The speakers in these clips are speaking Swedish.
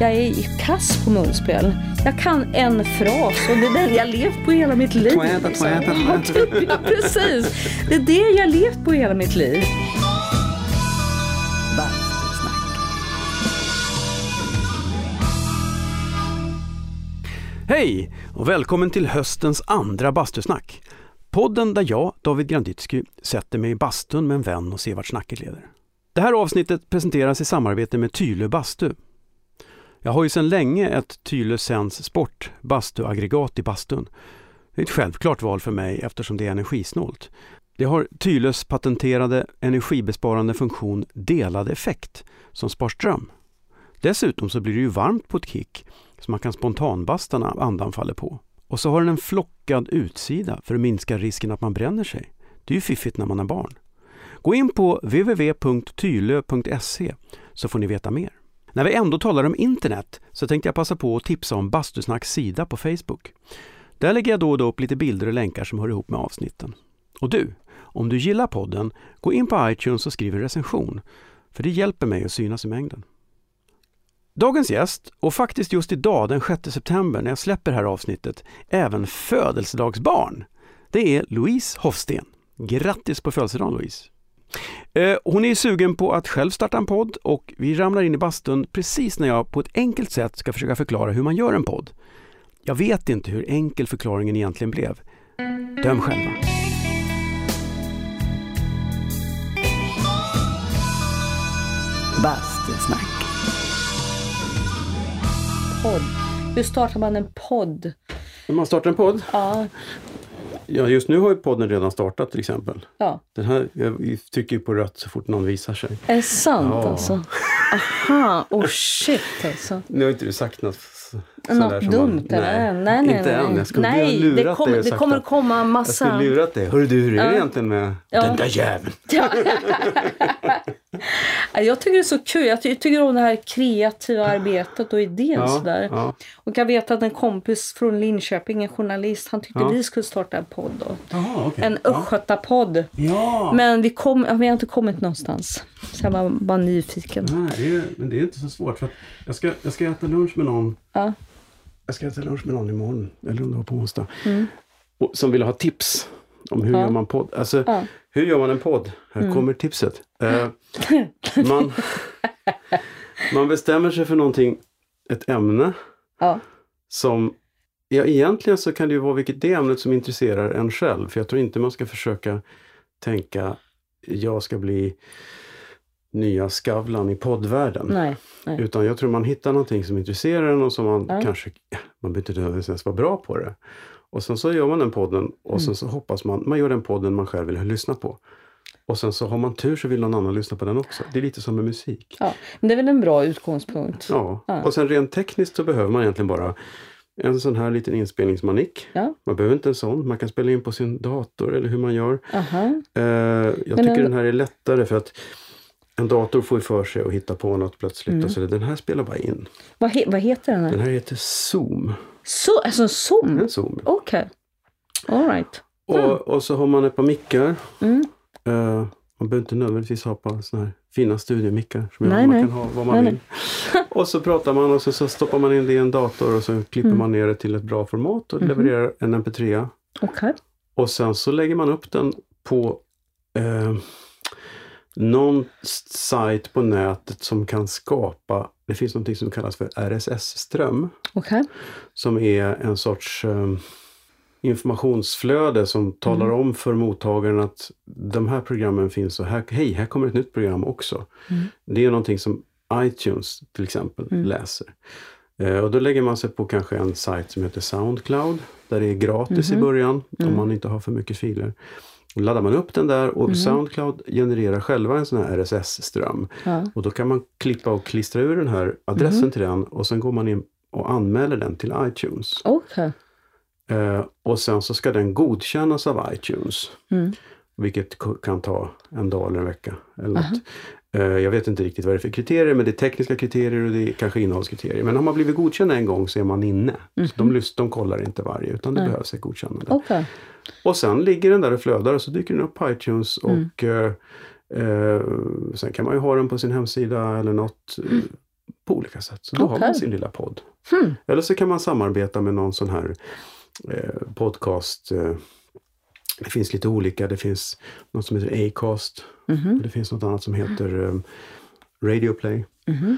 Jag är kass på munspel. Jag kan en fras och det är den jag levt på hela mitt liv. Liksom. Ja, precis. Det är det jag levt på hela mitt liv. Bastusnack. Hej och välkommen till höstens andra bastusnack. Podden där jag, David Granditsky, sätter mig i bastun med en vän och ser vart snacket leder. Det här avsnittet presenteras i samarbete med Tylö bastu. Jag har ju sedan länge ett Thyle Sens Sport bastuaggregat i bastun. Det är ett självklart val för mig eftersom det är energisnålt. Det har Thyles patenterade energibesparande funktion delad effekt som spar ström. Dessutom så blir det ju varmt på ett kick så man kan spontanbasta när andan faller på. Och så har den en flockad utsida för att minska risken att man bränner sig. Det är ju fiffigt när man har barn. Gå in på www.tylö.se så får ni veta mer. När vi ändå talar om internet så tänkte jag passa på att tipsa om Bastusnacks sida på Facebook. Där lägger jag då och då upp lite bilder och länkar som hör ihop med avsnitten. Och du, om du gillar podden, gå in på iTunes och skriv en recension. För det hjälper mig att synas i mängden. Dagens gäst, och faktiskt just idag den 6 september när jag släpper det här avsnittet, även födelsedagsbarn. Det är Louise Hofsten. Grattis på födelsedagen Louise! Eh, Hon är sugen på att själv starta en podd och vi ramlar in i bastun precis när jag på ett enkelt sätt ska försöka förklara hur man gör en podd. Jag vet inte hur enkel förklaringen egentligen blev. Döm själva. Bastusnack. Podd. Hur startar man en podd? När man startar en podd? Ja, Ja, just nu har ju podden redan startat till exempel. ja. Den här, jag trycker ju på rött så fort någon visar sig. Är det sant Ja. alltså? Aha, oh shit alltså. Nu har inte du sagt något Något dumt man, eller? Nej, nej, inte nej. än. Jag skulle ha nej, lurat det, och det sagt kommer att- komma en Jag massa... skulle lurat dig. Hörru du, hur är det Ja. egentligen med Ja. den där jäveln? Ja. jag tycker det är så kul. Jag ty- tycker om det här kreativa arbetet och idén sådär. ja. Och jag vet att en kompis från Linköping, en journalist, han tyckte Ja. vi skulle starta en podd. Då. Jaha, okej. En Östgötapodd. Ja. Men vi, kom, ja, vi har inte kommit någonstans. Så jag var bara nyfiken. Nej, det är, men det är inte så svårt. För jag, ska, jag ska äta lunch med någon. Ja. Jag ska äta lunch med någon imorgon. Eller om det var på onsdag. Och, som vill ha tips om hur Ja. gör man podd. Alltså, Ja. hur gör man en podd? Här kommer tipset. Eh, man, man bestämmer sig för någonting, ett ämne. Ja. som Ja, egentligen så kan det ju vara vilket det ämnet som intresserar en själv. För jag tror inte man ska försöka tänka jag ska bli nya Skavlan i poddvärlden. Nej. nej. Utan jag tror man hittar någonting som intresserar en och som man Ja. kanske, man behöver inte nödvändigtvis vara bra på det. Och sen så gör man den podden och Mm. sen så hoppas man, man gör den podden man själv vill lyssna på. Och sen så har man tur så vill någon annan lyssna på den också. Det är lite som med musik. Ja. Men det är väl en bra utgångspunkt. Ja, Ja. och sen rent tekniskt så behöver man egentligen bara en sån här liten inspelningsmanik. Ja. Man behöver inte en sån, man kan spela in på sin dator eller hur man gör. Aha. Eh, jag Men tycker en- den här är lättare för att en dator får ju för sig att hitta på något plötsligt. Mm. Och så den här spelar bara in. Vad, he, vad heter den här? Den här heter Zoom. Så, alltså Zoom? En Zoom. Okej. All right. Och, och så har man ett par mickar. Mm. Eh, man behöver inte nödvändigtvis ha på såna här fina studiomickar. Som Nej, man nej. kan ha vad man Nej, vill. och så pratar man och så, så stoppar man in det i en dator och så klipper Mm. man ner det till ett bra format och Mhm. levererar en mp3. Okej. Och sen så lägger man upp den på eh, någon sajt på nätet som kan skapa, det finns något som kallas för RSS-ström. Okej. Som är en sorts eh, informationsflöde som talar Mm. om för mottagaren att de här programmen finns och här, hej, här kommer ett nytt program också. Mm. Det är någonting som iTunes till exempel Mm. läser. Eh, och då lägger man sig på kanske en sajt som heter Soundcloud där det är gratis Mhm. i början Mm. om man inte har för mycket filer. Och laddar man upp den där och Mhm. Soundcloud genererar själva en sån här RSS-ström. Ja. Och då kan man klippa och klistra ur den här adressen Mhm. till den och sen går man in och anmäler den till iTunes. Okej. Eh, och sen så ska den godkännas av iTunes. Mm. Vilket kan ta en dag eller en vecka. Eller Aha. något. Eh, jag vet inte riktigt vad det är för kriterier men det är tekniska kriterier och det är kanske innehållskriterier. Men har man blivit godkänd en gång så är man inne. Så de, lys- de kollar inte varje utan det Nej. behövs ett godkännande. Okej. Och sen ligger den där och flödar och så dyker den upp på iTunes Mm. och eh, eh, sen kan man ju ha den på sin hemsida eller något. eh, på olika sätt. Så då har Okej. man sin lilla podd. Hmm. Eller så kan man samarbeta med någon sån här eh, podcast. Det finns lite olika. Det finns något som heter Acast. Mhm. Och det finns något annat som heter eh, Radioplay. Mhm.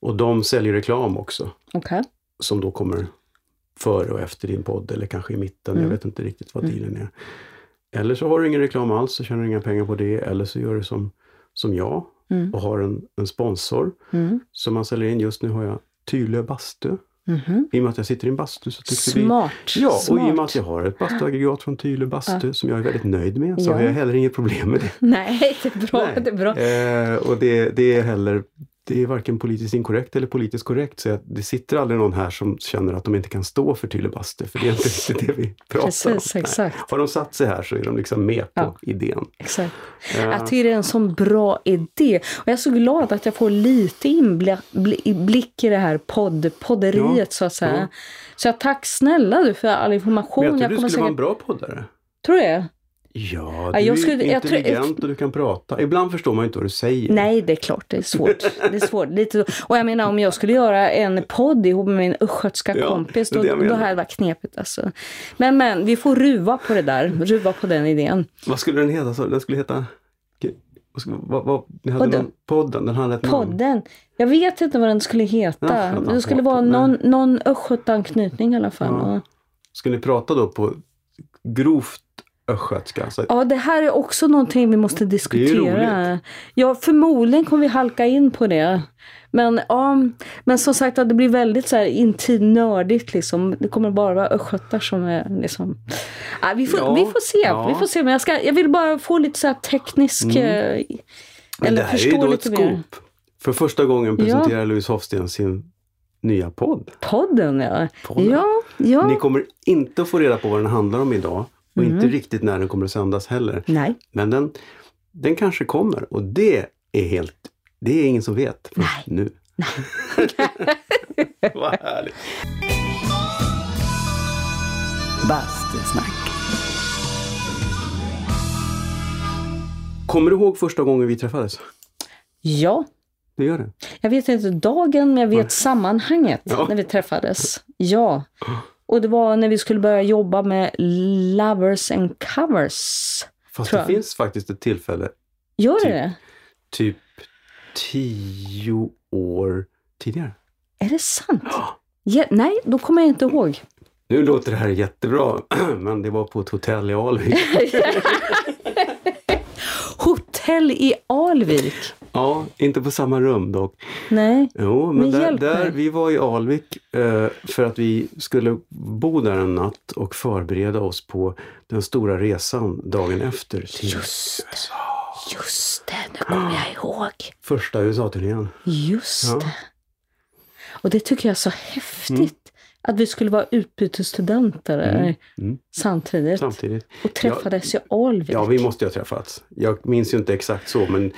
Och de säljer reklam också. Okej. Som då kommer före och efter din podd eller kanske i mitten. Mm. Jag vet inte riktigt vad dealen är. Eller så har du ingen reklam alls och tjänar inga pengar på det. Eller så gör du som, som jag Mm. och har en, en sponsor Mm. som man säljer in. Just nu har jag Tylö bastu. Mhm. I och med att jag sitter i en bastu så tyckte vi Smart. Ja, och Smart. i och med att jag har ett bastuaggregat från Tylö bastu som jag är väldigt nöjd med så Ja. har jag heller inget problem med det. Nej, det är bra. Nej. Det är bra. Eh, och det, det är heller det är varken politiskt inkorrekt eller politiskt korrekt. Så det sitter aldrig någon här som känner att de inte kan stå för Tylö bastu. För det är inte riktigt det vi pratar Precis, om. exakt. Har de satt sig här så är de liksom med på Ja. idén. Exakt. Eh, Jag tycker det är en sån bra idé. Och jag är så glad att jag får lite inblick i det här podd, podderiet Ja, så att säga. ja. Så jag tack snälla du för all information. men jag tror du kommer skulle vara en säkert... bra poddare. Tror du det? Ja, du jag är skulle- jag tror- intelligent och du kan prata. Ibland förstår man inte vad du säger. Nej, det är klart. Det är svårt. Det är svårt. Lite, och jag menar om jag skulle göra en podd ihop med min östgötska Ja, kompis, då, det då hade det varit knepigt alltså. Men, men vi får ruva på det där. Ruva på den idén. Vad skulle den heta? Så Den skulle heta... Vad, skulle- vad, ni hade Podden. Någon, podden, den hade ett namn. Podden. Jag vet inte vad den skulle heta. Ja, det skulle vara någon, någon östgötanknytning i alla fall. Ja. Skulle ni prata då på grovt östgötska? Så, Ja, det här är också någonting vi måste diskutera. roligt. Ja, förmodligen kommer vi halka in på det. Men, ja, men som sagt, det blir väldigt så här intimt nördigt. Liksom. Det kommer bara vara östgötar som är liksom... Ja, vi, får, Ja, vi får se. ja. Vi får se. Men jag, ska, jag vill bara få lite så här teknisk... Mm. eh, Men eller det här är ju då ett scoop. För första gången presenterar Louise Hofsten sin nya podd. Podden, ja. Podden. Ja, ja. Ni kommer inte att få reda på vad den handlar om idag och Mm. inte riktigt när den kommer att sändas heller. Nej. Men den, den kanske kommer och det är helt, det är ingen som vet först Nej. nu. Vad härligt. Bastusnack. Kommer du ihåg första gången vi träffades? Ja. Det gör det. Jag vet inte dagen, men jag vet sammanhanget Ja. när vi träffades. Ja. Och det var när vi skulle börja jobba med Lovers and Covers. Fast det jag. finns faktiskt ett tillfälle, Gör Typ. det det? typ tio år tidigare. Är det sant? Ja, nej, då kommer jag inte ihåg. Nu låter det här jättebra, men det var på ett hotell i Alvik. Hotell i Alvik. Ja, inte på samma rum dock. Nej. Jo, men där, där, vi var i Alvik eh, för att vi skulle bo där en natt och förbereda oss på den stora resan dagen efter till Just. USA. Just det, nu kommer jag ihåg. Första USA-turnén. Just Ja. det. Och det tycker jag är så häftigt. Att vi skulle vara utbytesstudenter Mm. Mm. samtidigt. Samtidigt. Och träffades i Alvik. Ja, vi måste ju ha träffats. Jag minns ju inte exakt så, men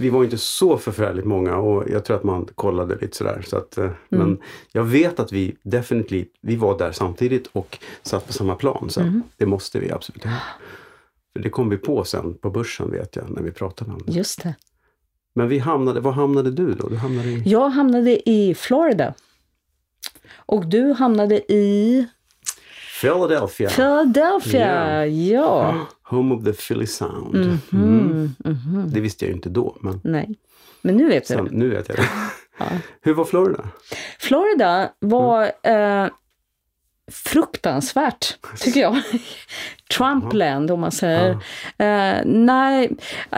vi var inte så förfärligt många och jag tror att man kollade lite sådär. Så att, eh, Mm. Men jag vet att vi definitivt, vi var där samtidigt och satt på samma plan. Så Mm. det måste vi absolut ha. För det kom vi på sen på börsen vet jag, när vi pratade om det. Just det. Men vi hamnade, var hamnade du då? Du hamnade i Jag hamnade i Florida. Och du hamnade i Philadelphia. Philadelphia. Ja. Home of the Philly Sound. Mhm, Mm. mhm. Det visste jag ju inte då, men Nej. Men nu vet du nu vet jag det. Ja. Hur var Florida? Florida var Mm. eh, fruktansvärt, tycker jag. Trumpland om man säger. Eh, nej,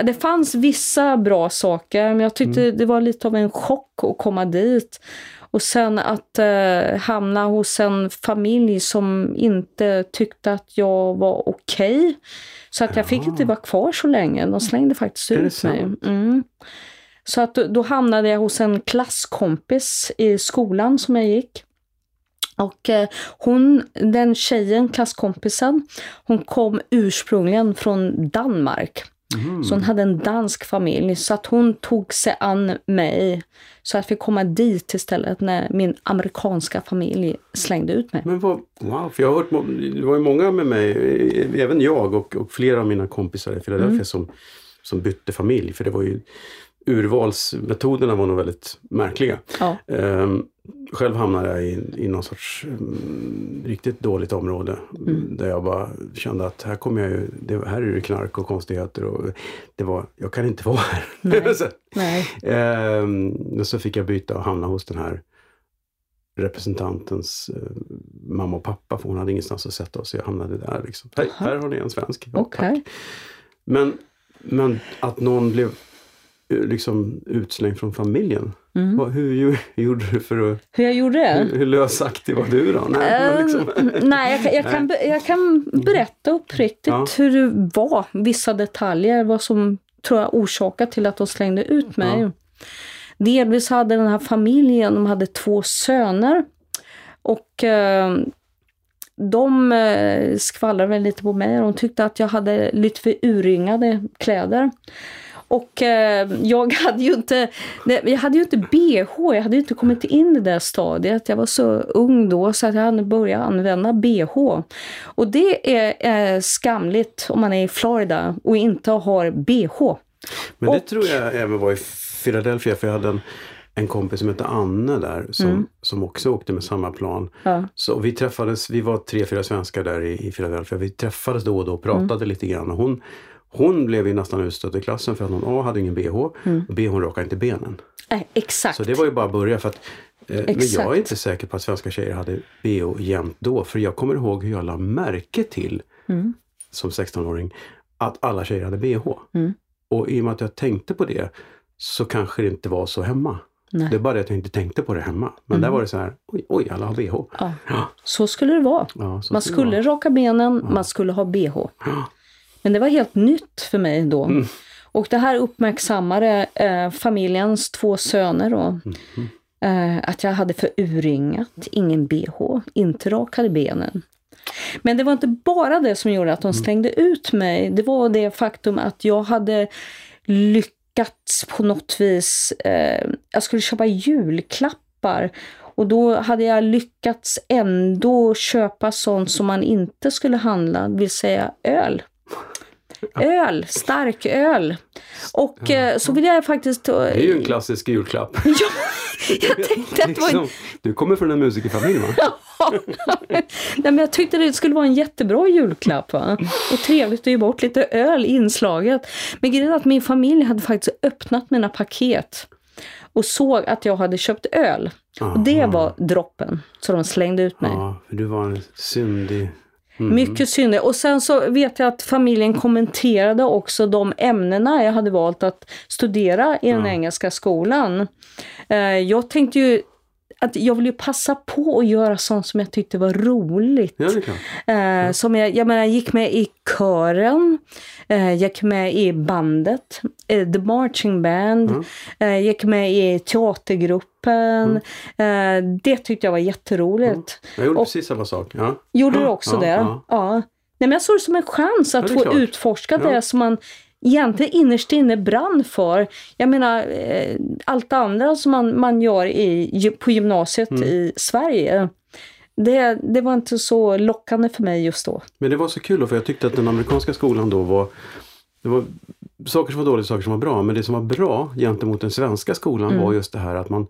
det fanns vissa bra saker, men jag tyckte Mm. det var lite av en chock att komma dit. Och sen att eh, hamna hos en familj som inte tyckte att jag var okej. Så att jag fick inte vara kvar så länge. De slängde faktiskt ut mig. Mm. Så att då, då hamnade jag hos en klasskompis i skolan som jag gick. Och eh, hon, den tjejen, klasskompisen, hon kom ursprungligen från Danmark. Mhm. Så hon hade en dansk familj. Så att hon tog sig an mig. Så att jag fick komma dit istället när min amerikanska familj slängde ut mig. Men vad, wow, för jag har hört, det var ju många med mig, eh, även jag och, och flera av mina kompisar i Philadelphia Mm. som, som bytte familj. För det var ju urvalsmetoderna var nog väldigt märkliga. Ja. Ehm, själv hamnade jag i, i någon sorts mm, riktigt dåligt område. Mm. Där jag bara kände att här kommer jag ju, det, här är det knark och konstigheter. Och det var, jag kan inte vara här. Nej. så, Nej. ehm, och så fick jag byta och hamna hos den här representantens eh, mamma och pappa för hon hade ingenstans att sätta oss. Så jag hamnade där. Liksom. Hej, här har ni en svensk. Ja, tack. Men, men att någon blev liksom utslängd från familjen. Mm. Vad, hur, ju- gjorde du för att... Hur jag gjorde? Hur, hur lösaktig var du då? Nej, men liksom, nej, jag, kan- jag, kan, jag kan berätta uppriktigt Ja. hur det var. Vissa detaljer, vad som tror jag orsakade till att de slängde ut mig. Ja. Delvis hade den här familjen, de hade två söner. Och eh, de eh, skvallrade väl lite på mig. De tyckte att jag hade lite för urringade kläder. Och eh, jag hade ju inte, det- jag hade ju inte bh, jag hade ju inte kommit in i det där stadiet. Jag var så ung då så att jag hade börjat använda bh. Och det är eh, skamligt om man är i Florida och inte har bh. men det och- tror jag även var i Philadelphia för jag hade en, en kompis som hette Anne där som, Mm. som också åkte med samma plan. Ja. Så vi träffades, vi var tre, fyra svenskar där i, i Philadelphia. Vi träffades då och då och pratade Mm. lite grann. Och hon, hon blev ju nästan utstött i klassen för att hon A hade ingen bh Mm. och B hon rakade inte benen. Eh, exakt. Så det var ju bara att börja för att eh, men jag är inte säker på att svenska tjejer hade bh jämt då. För jag kommer ihåg hur jag la märke till Mm. som 16-åring att alla tjejer hade bh. Mm. Och i och med att jag tänkte på det så kanske det inte var så hemma. Nej. Det är bara det att jag inte tänkte på det hemma. Men där var det så här, oj, oj alla har bh. Ja. Ja, Så skulle det vara. ja, Man skulle vara. raka benen, man skulle ha bh. Men det var helt nytt för mig då. Mm. Och det här uppmärksammade eh, familjens två söner då. Mhm. Eh, att jag hade för urringat, ingen bh, inte rakade benen. Men det var inte bara det som gjorde att Mm. de slängde ut mig. Det var det faktum att jag hade lyckats på något vis. Eh, jag skulle köpa julklappar. Och då hade jag lyckats ändå köpa sånt som man inte skulle handla, det vill säga öl. Öl, stark öl. Och eh, så vill jag faktiskt... Det är ju en klassisk julklapp. Ja, jag tänkte att det var liksom, du kommer från en musikerfamilj va? Nej, men jag tyckte det skulle vara en jättebra julklapp. Va? Och trevligt att ge bort lite öl i inslaget. Men grejen är att min familj hade faktiskt öppnat mina paket och såg att jag hade köpt öl. Och det Aha. var droppen. Så de slängde ut mig. Ja, för du var en syndig... Mm. Mycket synd. Och sen så vet jag att familjen kommenterade också de ämnena jag hade valt att studera i den Ja. engelska skolan. Eh, Jag tänkte ju att jag ville ju passa på att göra sånt som jag tyckte var roligt. Ja. Eh, som jag, jag menar, jag gick med i kören, eh, jag gick med i bandet, eh, The Marching Band, Mm. gick med i teatergruppen. Mm. Eh, det tyckte jag var jätteroligt. Jag gjorde Och- precis samma sak. Ja. Gjorde du Ja, också ja, det? ja. Nej, men jag såg det som en chans att få klart. utforska det som man egentligen innerst inne brann för. Jag menar, eh, allt andra som man, man gör i, på gymnasiet Mm. i Sverige, det, det var inte så lockande för mig just då. Men det var så kul då, för jag tyckte att den amerikanska skolan då var det var saker som var dåliga, saker som var bra. Men det som var bra gentemot den svenska skolan Mm. var just det här att man,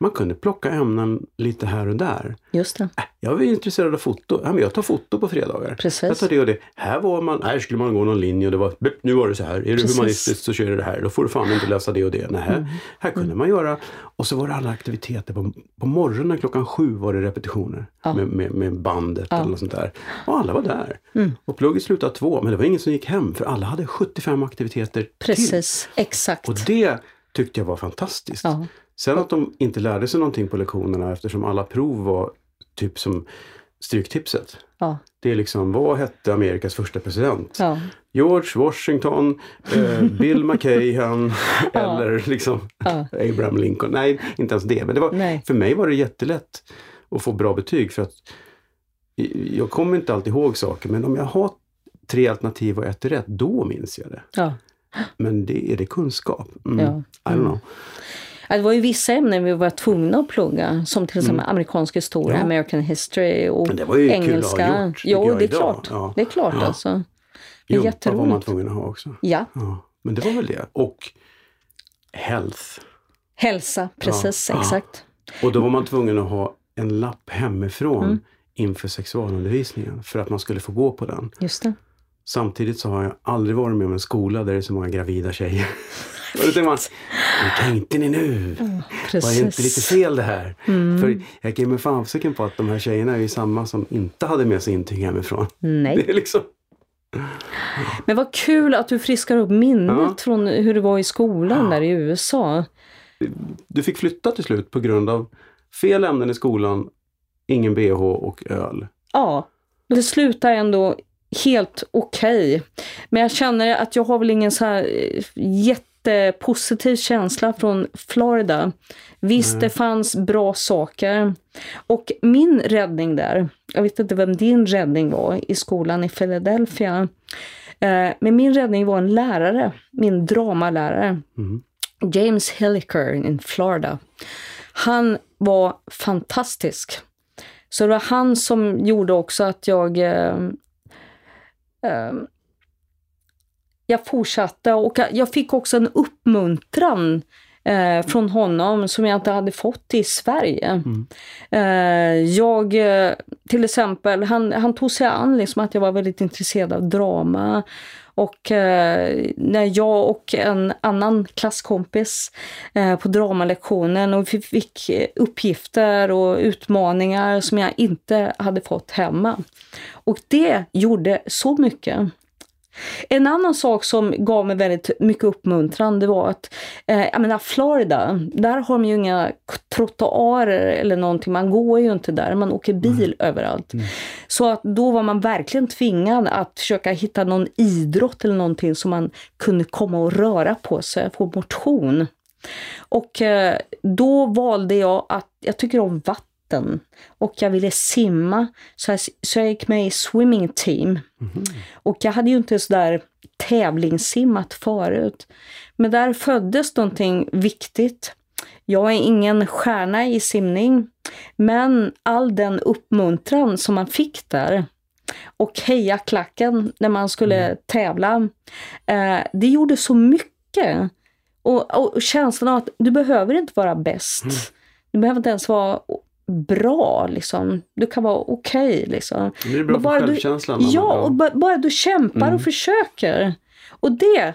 man kunde plocka ämnen lite här och där. Just det. Äh, Jag var intresserad av foto. Ja, men jag tar foto på fredagar. Precis. Jag tar det och det. Här var man, här skulle man gå någon linje och det var, "Bip, nu var det så här. Är du Precis. humanistisk så kör du det här. Då får du fan inte läsa det och det. Nej, Mm. här kunde man göra. Och så var det alla aktiviteter. På, på morgonen klockan sju var det repetitioner Ja. med, med, med bandet Ja. eller något sånt där. Och alla var där. Mm. Och plugget slutade två, men det var ingen som gick hem för alla hade 75 aktiviteter till. Precis, exakt. Och det tyckte jag var fantastiskt. Ja. Sen att de inte lärde sig någonting på lektionerna eftersom alla prov var typ som Stryktipset. Ja. Det är liksom, vad hette Amerikas första president? Ja. George Washington, eh, Bill McKay, eller liksom. Abraham Lincoln. Nej, inte ens det. Men det var, Nej. för mig var det jättelätt att få bra betyg för att jag kommer inte alltid ihåg saker men om jag har tre alternativ och ett är rätt, då minns jag det. Ja. Men det, är det kunskap? Mm. Ja. I don't know. Det var ju vissa ämnen vi var tvungna att plugga, som till exempel amerikansk historia, Mm. Ja. American history och Men det var ju kul att ha engelska. gjort, jo, det är klart. Ja. Det är klart Ja. alltså. Det är Jumpa var man jätteroligt. tvungen att ha också. Ja, Ja. Men det var väl det. Och health. Hälsa, precis, exakt. Och då var man tvungen att ha en lapp hemifrån Mm. inför sexualundervisningen för att man skulle få gå på den. Just det. Samtidigt så har jag aldrig varit med om en skola där det är så många gravida tjejer. Och då tänker man, men tänkte ni nu? Var Precis. det inte lite fel det här? Mm. För jag ger mig fasiken på att de här tjejerna är ju samma som inte hade med sig intyg hemifrån. Nej. Det är liksom, Men vad kul att du friskar upp minnet Ja. från hur det var i skolan där i USA. du fick flytta till slut på grund av fel ämnen i skolan, ingen bh och öl. Ja, det slutar ändå helt okej. Men jag känner att jag har väl ingen så här eh, jättepositiv känsla från Florida. Visst, det fanns bra saker. Och min räddning där, jag vet inte vem din räddning var i skolan i Philadelphia. Eh, men min räddning var en lärare, min dramalärare. Mm. James Hilliker in Florida. Han var fantastisk. Så det var han som gjorde också att jag eh, eh, jag fortsatte och jag- fick också en uppmuntran eh, från honom som jag inte hade fått i Sverige. Eh, jag, eh, till exempel, han, han tog sig an liksom att jag var väldigt intresserad av drama. Och eh, när jag och en annan klasskompis eh, på dramalektionen och vi fick uppgifter och utmaningar som jag inte hade fått hemma. Och det gjorde så mycket. En annan sak som gav mig väldigt mycket uppmuntran det var att, eh, jag menar Florida, där har de ju inga trottoarer eller någonting, man går ju inte där, man åker bil överallt. Så att då var man verkligen tvingad att försöka hitta någon idrott eller någonting som man kunde komma och röra på sig, få motion. Och eh, då valde jag att, jag tycker om vatten och jag ville simma så jag, så jag gick med i swimming team. Och jag hade ju inte sådär tävlingssimmat förut. Men där föddes någonting viktigt. Jag är ingen stjärna i simning, men all den uppmuntran som man fick där och hejaklacken när man skulle tävla, eh, det gjorde så mycket. Och, och, känslan av att du behöver inte vara bäst. Du behöver inte ens vara bra, liksom. Du kan vara okej, liksom. Det är bra för Bara du- självkänslan. man- Ja, och ba- bara du kämpar och försöker. Och det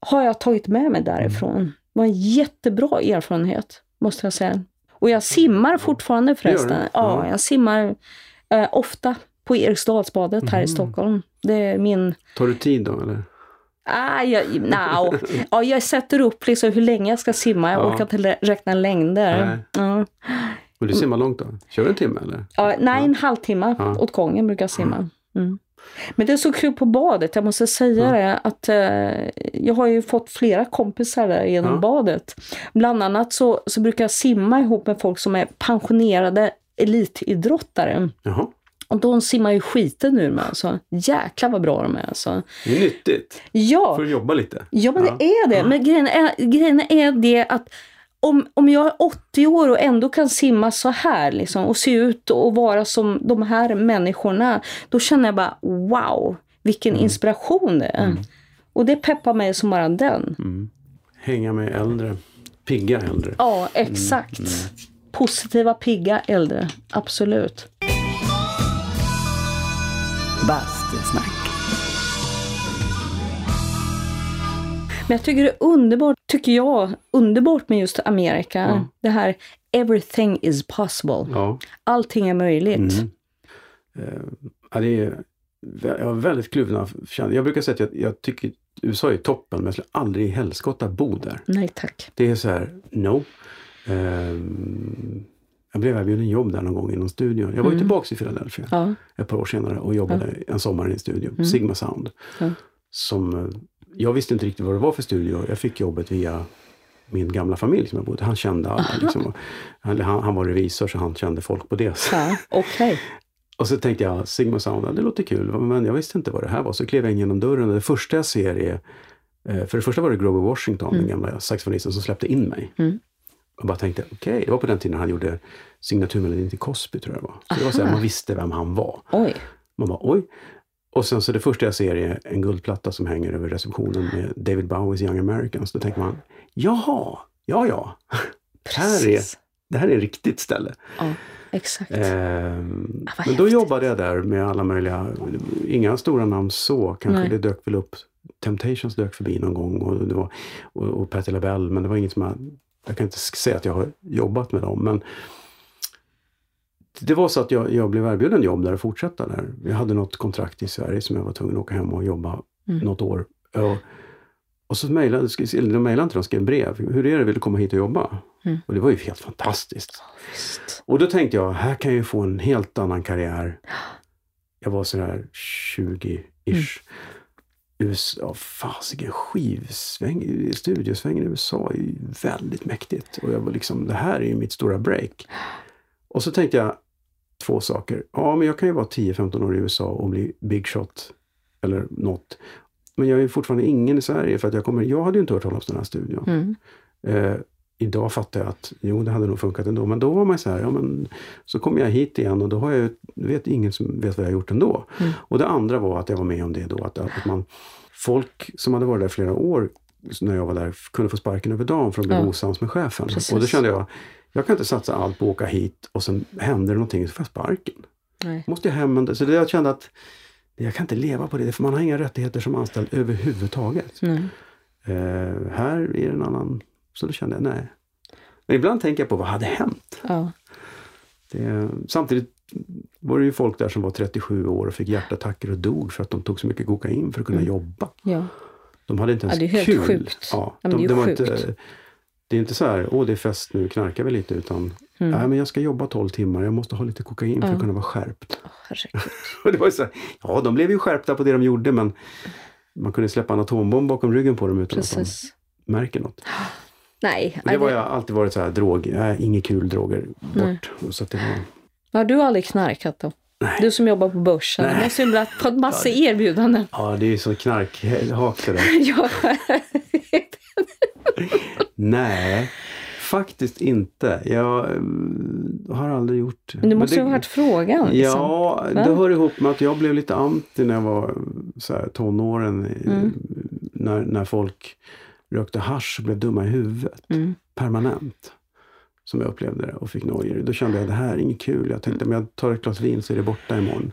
har jag tagit med mig därifrån. Det var en jättebra erfarenhet, måste jag säga. Och jag simmar fortfarande förresten. du? Ja, Ja. jag simmar eh, ofta på Eriksdalsbadet här i Stockholm. Det är min... Tar du tid då eller? Ah, jag, no. ja, jag sätter upp liksom hur länge jag ska simma. Jag Ja. orkar inte räkna längder. Nej. Ja. Men du simmar långt då? Kör du en timme eller? Ja, nej, en halvtimme Ja. åt gången brukar jag simma. Mm. Men det är så kul på badet, jag måste säga det, att eh, jag har ju fått flera kompisar där genom badet. Bland annat så, så brukar jag simma ihop med folk som är pensionerade elitidrottare. Jaha, Och de simmar ju skiten ur mig alltså. Jäklar vad bra de är alltså. det är nyttigt. Ja, Får du jobba lite? Ja, men Ja. det är det. Men grejen är, grejen är det att om, om jag är 80 år och ändå kan simma så här liksom, och se ut och vara som de här människorna, då känner jag bara wow, vilken Mm. inspiration det är. Och det peppar mig som bara den. Mm. Hänga med äldre, pigga äldre. Ja, exakt. Positiva, pigga äldre. Absolut. Bastusnack. Men jag tycker det är underbart, tycker jag, underbart med just Amerika. Ja. Det här everything is possible. Ja. Allting är möjligt. Mm. Eh, ja, det är, jag har väldigt kluvna känslor. Jag brukar säga att jag, jag tycker USA är toppen men jag skulle aldrig i helskotta bo där. Nej tack. Det är så här, no. Ehm, jag blev erbjuden jobb där någon gång i någon studio. Jag var ju tillbaks i Philadelphia Ja. ett par år senare och jobbade en sommar i en studio, Sigma Sound. Ja. Som, eh, jag visste inte riktigt vad det var för studio. Jag fick jobbet via min gamla familj som jag bodde Han kände alla. Liksom. han, han, var revisor så han kände folk på det. Ja, okej. Och så tänkte jag, Sigma Sound, det låter kul. Men jag visste inte vad det här var. Så klev jag in genom dörren och det första jag ser är eh, för det första var det Grover Washington, den gamla saxofonisten, som släppte in mig. Mm. Och bara tänkte, okej, det var på den tiden han gjorde signaturmelodin till Cosby, tror jag det var. Så det var så här, man visste vem han var. Oj. Man bara, oj. Och sen så det första jag ser är en guldplatta som hänger över receptionen med David Bowies Young Americans. Då tänker man, jaha, ja ja. Här är, Precis. det här är ett riktigt ställe. Ja, exakt. Vad men då häftigt. jobbade jag där med alla möjliga, inga stora namn så. Kanske Nej. det dök väl upp, Temptations dök förbi någon gång och, det var, och, och Patti LaBelle, men det var inget som jag, jag kan inte säga att jag har jobbat med dem. Men det var så att jag, jag blev erbjuden jobb där och fortsätta där. Jag hade något kontrakt i Sverige som jag var tvungen att åka hem och jobba Mm. något år. Och, och så mejlade eller de mejlade inte, de skrev brev. Hur är det, vill du komma hit och jobba? Mm. Och det var ju helt fantastiskt. Visst. Och då tänkte jag, här kan jag ju få en helt annan karriär. Jag var sådär 20-ish. USA, fasiken skivsväng, studiosvängen i USA är ju väldigt mäktigt. Och jag var liksom, det här är ju mitt stora break. Och så tänkte jag två saker. Ja, men jag kan ju vara 10-15 år i USA och bli big shot eller något. Men jag är fortfarande ingen i Sverige för att jag kommer, jag hade ju inte hört talas om den här studion. Mm. Eh, idag fattar jag att jo, det hade nog funkat ändå. Men då var man så här, ja men så kommer jag hit igen och då har jag vet ingen som vet vad jag har gjort ändå. Mm. Och det andra var att jag var med om det då, att, att man, folk som hade varit där flera år när jag var där kunde få sparken över dagen för att bli Ja. osams med chefen. Precis. Och då kände jag, jag kan inte satsa allt på att åka hit och sen händer det någonting så får jag sparken. Nej. Måste jag hem så det jag kände att jag kan inte leva på det, för man har inga rättigheter som anställd överhuvudtaget. Eh, här är det en annan... Så då kände jag nej. Men ibland tänker jag på vad hade hänt? Ja. Det, samtidigt var det ju folk där som var 37 år och fick hjärtattacker och dog för att de tog så mycket kokain för att kunna Mm. jobba. ja. De hade inte ens Ja, det är helt kul. sjukt. Ja, de, det är ju var sjukt. Inte, det är inte så här, åh det är fest nu, knarkar vi lite, utan Mm. nej men jag ska jobba 12 timmar, jag måste ha lite kokain för att kunna vara skärpt. Herregud. Och det var så här, ja de blev ju skärpta på det de gjorde men man kunde släppa en atombomb bakom ryggen på dem utan att Precis. de märker något. Nej. Och det var jag alltid varit så här, drog, nej, inget kul, droger, bort. Så att det var, Har du aldrig knarkat då? Nej. Du som jobbar på börsen. Du Nej. måste ju ha fått massa erbjudanden. ja, det är ju så knarkhak det där. ja. Nej, faktiskt inte. Jag mm, har aldrig gjort Men det måste det, ju ha varit frågan. Liksom. Ja, Va? det hör ihop med att jag blev lite anti när jag var så här, tonåren. Mm. När, när folk rökte hasch och blev dumma i huvudet. Mm. Permanent. Som jag upplevde det och fick nojor. Då kände jag det här är inget kul. Jag tänkte om jag tar ett glas vin så är det borta imorgon.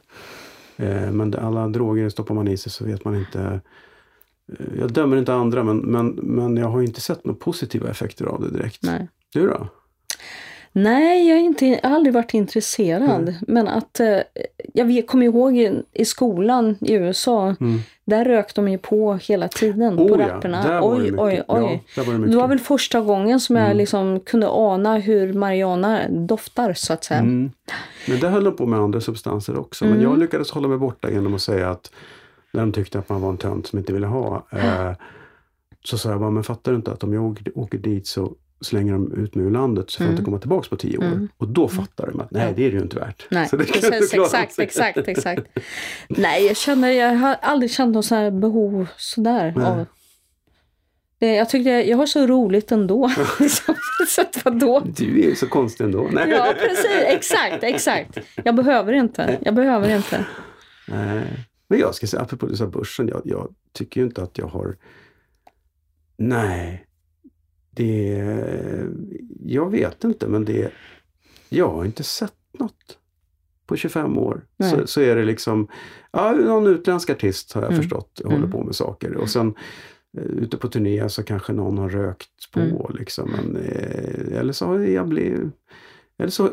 Eh, men det, alla droger stoppar man i sig så vet man inte. Jag dömer inte andra men, men, men jag har inte sett några positiva effekter av det direkt. Nej. Du då? Nej, jag, inte, jag har aldrig varit intresserad. Mm. Men att eh, jag kommer ihåg i, i skolan i USA, Mm. där rökte de ju på hela tiden på Oh ja, rapperna. var det Oj, mycket. oj, oj. Ja, var det det var väl första gången som jag Mm. liksom kunde ana hur marijuana doftar så att säga. Mm. Men det höll de på med andra substanser också. Men Mm. jag lyckades hålla mig borta genom att säga att när de tyckte att man var en tönt som inte ville ha. Eh, så sa jag bara, men fattar du inte att om jag åker, dit så slänger de ut mig ur landet så får jag Mm. inte komma tillbaka på tio år. Mm. Och då fattar de att nej, det är det ju inte värt. Nej, Så det kan precis, exakt, exakt, exakt. Nej, jag känner, jag har aldrig känt något så här behov sådär. Nej. Av, det, jag tyckte jag, jag har så roligt ändå. Så vadå? Du är ju så konstig ändå. Nej. Ja, precis. Exakt, exakt. Jag behöver inte. Jag behöver inte. Nej. Men jag ska säga, apropå sa börsen, jag, jag tycker ju inte att jag har... Nej. Det... Jag vet inte, men det... Jag har inte sett något på 25 år. Så, så är det liksom... Ja, någon utländsk artist har jag Mm. förstått håller Mm. på med saker. Och sen eh, ute på turné så kanske någon har rökt på Mm. liksom. Men, eh, eller så har jag blivit... Eller så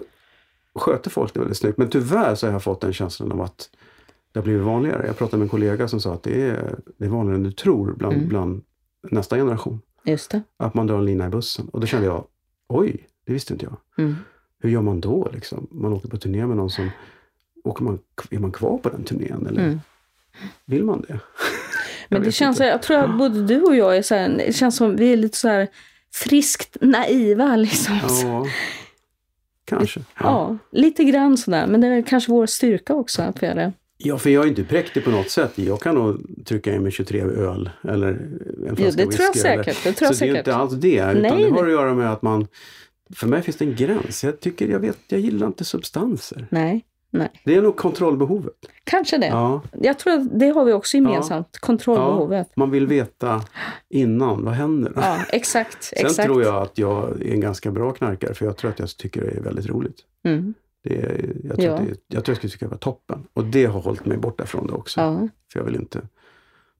sköter folk det väldigt snyggt. Men tyvärr så har jag fått den känslan av att det har blivit vanligare. Jag pratade med en kollega som sa att det är, det är vanligare än du tror bland, Mm. bland nästa generation. Att man drar en lina i bussen. Och då kände jag, oj, det visste inte jag. Mm. Hur gör man då? Liksom? Man åker på turné med någon som... Åker man, är man kvar på den turnén? Eller Mm. vill man det? Men det känns, inte. jag tror att både du och jag är så här, det känns som vi är lite så här friskt naiva liksom. Ja. Ja, kanske. lite grann sådär. Men det är kanske vår styrka också att vi är det. Ja, för jag är inte präktig på något sätt. Jag kan nog trycka in med 23 öl eller en flaska Jo, det tror jag whisky säkert. Det tror jag så det är säkert. inte alls det. Utan Nej, det har att göra med att man... För mig finns det en gräns. Jag tycker, jag vet, jag gillar inte substanser. Nej, Nej. Det är nog kontrollbehovet. Kanske det. Ja. Jag tror att det har vi också gemensamt. Kontrollbehovet. Man vill veta innan, vad händer? Ja, exakt. Sen exakt. tror jag att jag är en ganska bra knarkare för jag tror att jag tycker det är väldigt roligt. Mm. Det är, jag, tror Ja. att det, jag tror jag skulle tycka det var toppen. Och det har hållit mig borta från det också. Ja. För jag vill inte...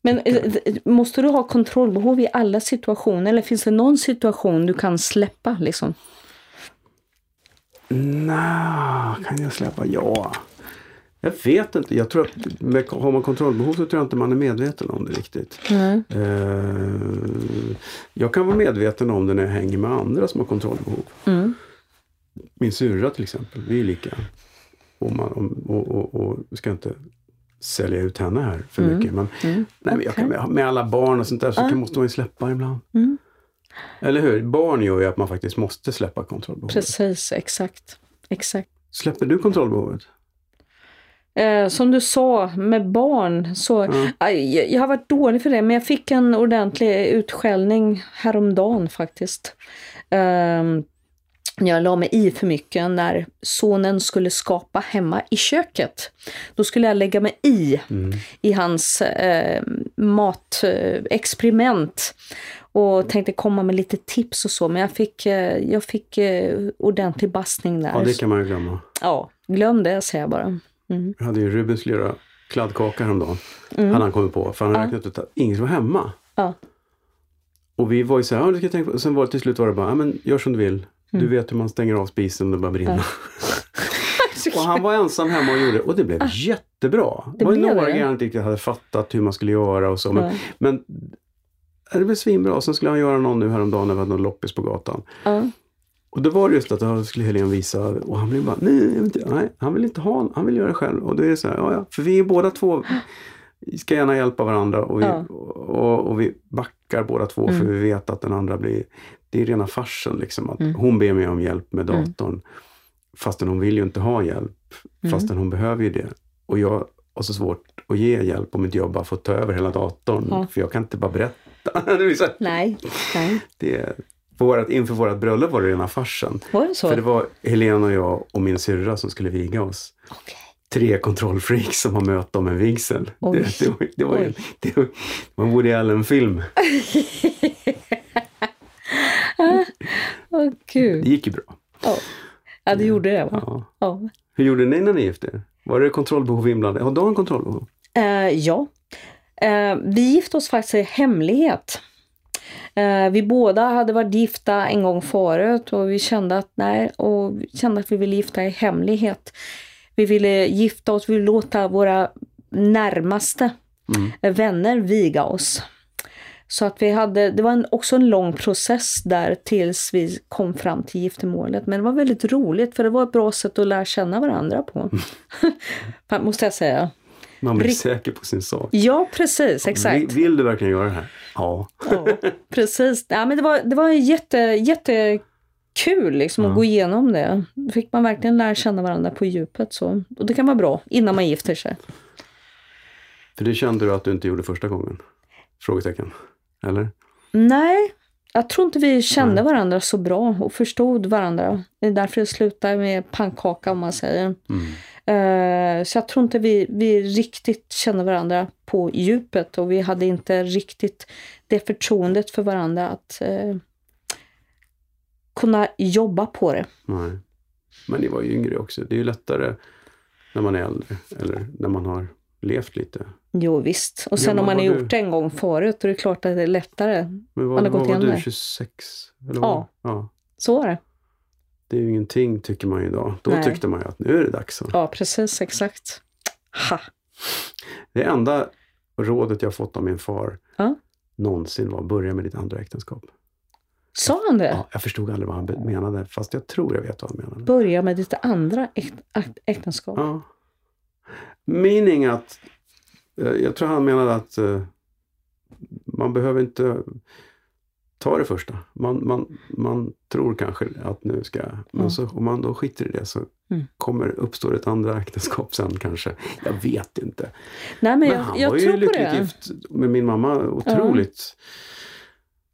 Men eh, måste du ha kontrollbehov i alla situationer eller finns det någon situation du kan släppa? Liksom? Nej, kan jag släppa? Ja. Jag vet inte. Jag tror att med, har man kontrollbehov så tror jag inte man är medveten om det riktigt. Eh, jag kan vara medveten om det när jag hänger med andra som har kontrollbehov. Mm. Min syrra till exempel, vi är lika. Och, man, och, och, och, och ska inte sälja ut henne här för Mm. mycket. Men, Mm. nej, men jag kan, med, med alla barn och sånt där så kan, måste man ju släppa ibland. Mm. Eller hur? Barn gör ju att man faktiskt måste släppa kontrollbehovet. Precis, exakt. exakt. Släpper du kontrollbehovet? Eh, som du sa med barn så, Ja. aj, jag- jag har varit dålig för det men jag fick en ordentlig utskällning häromdagen faktiskt. Ehm, jag la mig i för mycket när sonen skulle skapa hemma i köket. Då skulle jag lägga mig i, Mm. i hans eh, matexperiment. Och tänkte komma med lite tips och så men jag fick, eh, jag fick eh, ordentlig bassning där. Ja, det kan man ju glömma. Ja, glöm det säger jag bara. Mm. Jag hade ju Ruben skulle göra kladdkaka häromdagen. Mm. Hade han kommit på. För han hade Ja. räknat ut att ingen var hemma. Ja. Och vi var ju så här, ja, du ska tänka på. Sen var det till slut var det bara, ja men gör som du vill. Du vet hur man stänger av spisen om det börjar brinna. och han var ensam hemma och gjorde det. Och det blev jättebra. Ah. Det Det var några grejer han inte riktigt hade fattat hur man skulle göra och så. Men, Ja. men det blev svinbra. Sen skulle han göra någon nu häromdagen när vi hade någon loppis på gatan. Ja. Och då var det just att då skulle Helene visa och han blev bara, nej, inte, nej, han vill inte ha, han vill göra det själv. Och då är det så här, ja, ja, för vi är båda två, vi ska gärna hjälpa varandra och vi, Ja. och, och vi backar båda två för Mm. vi vet att den andra blir, det är rena farsen liksom. Att Mm. Hon ber mig om hjälp med Mm. datorn fastän hon vill ju inte ha hjälp, Mm. fastän hon behöver ju det. Och jag har så svårt att ge hjälp om inte jag bara får ta över hela datorn, Ja. för jag kan inte bara berätta. det så Nej, nej. det, vårat, inför vårt bröllop var det rena farsen. Var det så? För det var Helena och jag och min syrra som skulle viga oss. Okej. Tre kontrollfreaks som har möte om en vigsel. Det, det, var, det, var, det man Woody Allen-film. Åh gud. Det gick ju bra. Ja, ja det gjorde det va? Ja. Ja. Hur gjorde ni när ni gifte er? Var det kontrollbehov inblandat? Har de kontrollbehov? Eh, ja. Eh, vi gifte oss faktiskt i hemlighet. Eh, vi båda hade varit gifta en gång förut och vi kände att nej, och vi kände att vi ville gifta i hemlighet. Vi ville gifta oss, vi ville låta våra närmaste Mm. vänner viga oss. Så att vi hade, det var en, också en lång process där tills vi kom fram till giftermålet. Men det var väldigt roligt för det var ett bra sätt att lära känna varandra på. Måste jag säga. Man blir Rikt- säker på sin sak. Ja, precis. Exakt. Vill, vill du verkligen göra det här? Ja. Ja, precis. Ja, men det var, det var jätte, jättekul liksom, Ja. att gå igenom det. Då fick man verkligen lära känna varandra på djupet. Så. Och det kan vara bra innan man gifter sig. För det kände du att du inte gjorde första gången? Frågetecken. Eller? Nej, jag tror inte vi kände Nej. varandra så bra och förstod varandra. Det är därför det slutar med pannkaka om man säger. Mm. Eh, så jag tror inte vi, vi riktigt kände varandra på djupet och vi hade inte riktigt det förtroendet för varandra att eh, kunna jobba på det. Nej. Men ni var ju yngre också. Det är ju lättare när man är äldre. Eller när man har levt lite. Jo visst. Och sen om man har gjort det en gång förut, då är det klart att det är lättare. Men Man vad, har gått vad var du? det. 26? Eller Ja. vad? ja. Så var det. Det är ju ingenting tycker man ju idag. Då Nej. tyckte man ju att nu är det dags. Ja, precis. Exakt. Ha. Det enda rådet jag fått av min far Ja. någonsin var börja med ditt andra äktenskap. Sa han det? Ja, jag förstod aldrig vad han menade, fast jag tror jag vet vad han menade. Börja med ditt andra äk- äk- äktenskap. Ja. Meaning att, eh, jag tror han menade att eh, man behöver inte ta det första. Man, man, man tror kanske att nu ska jag, men så, om man då skiter i det så Mm. kommer uppstår ett andra äktenskap sen kanske. Jag vet inte. Nej, men, Men jag, han jag var ju tror på lyckligt gift med min mamma, otroligt.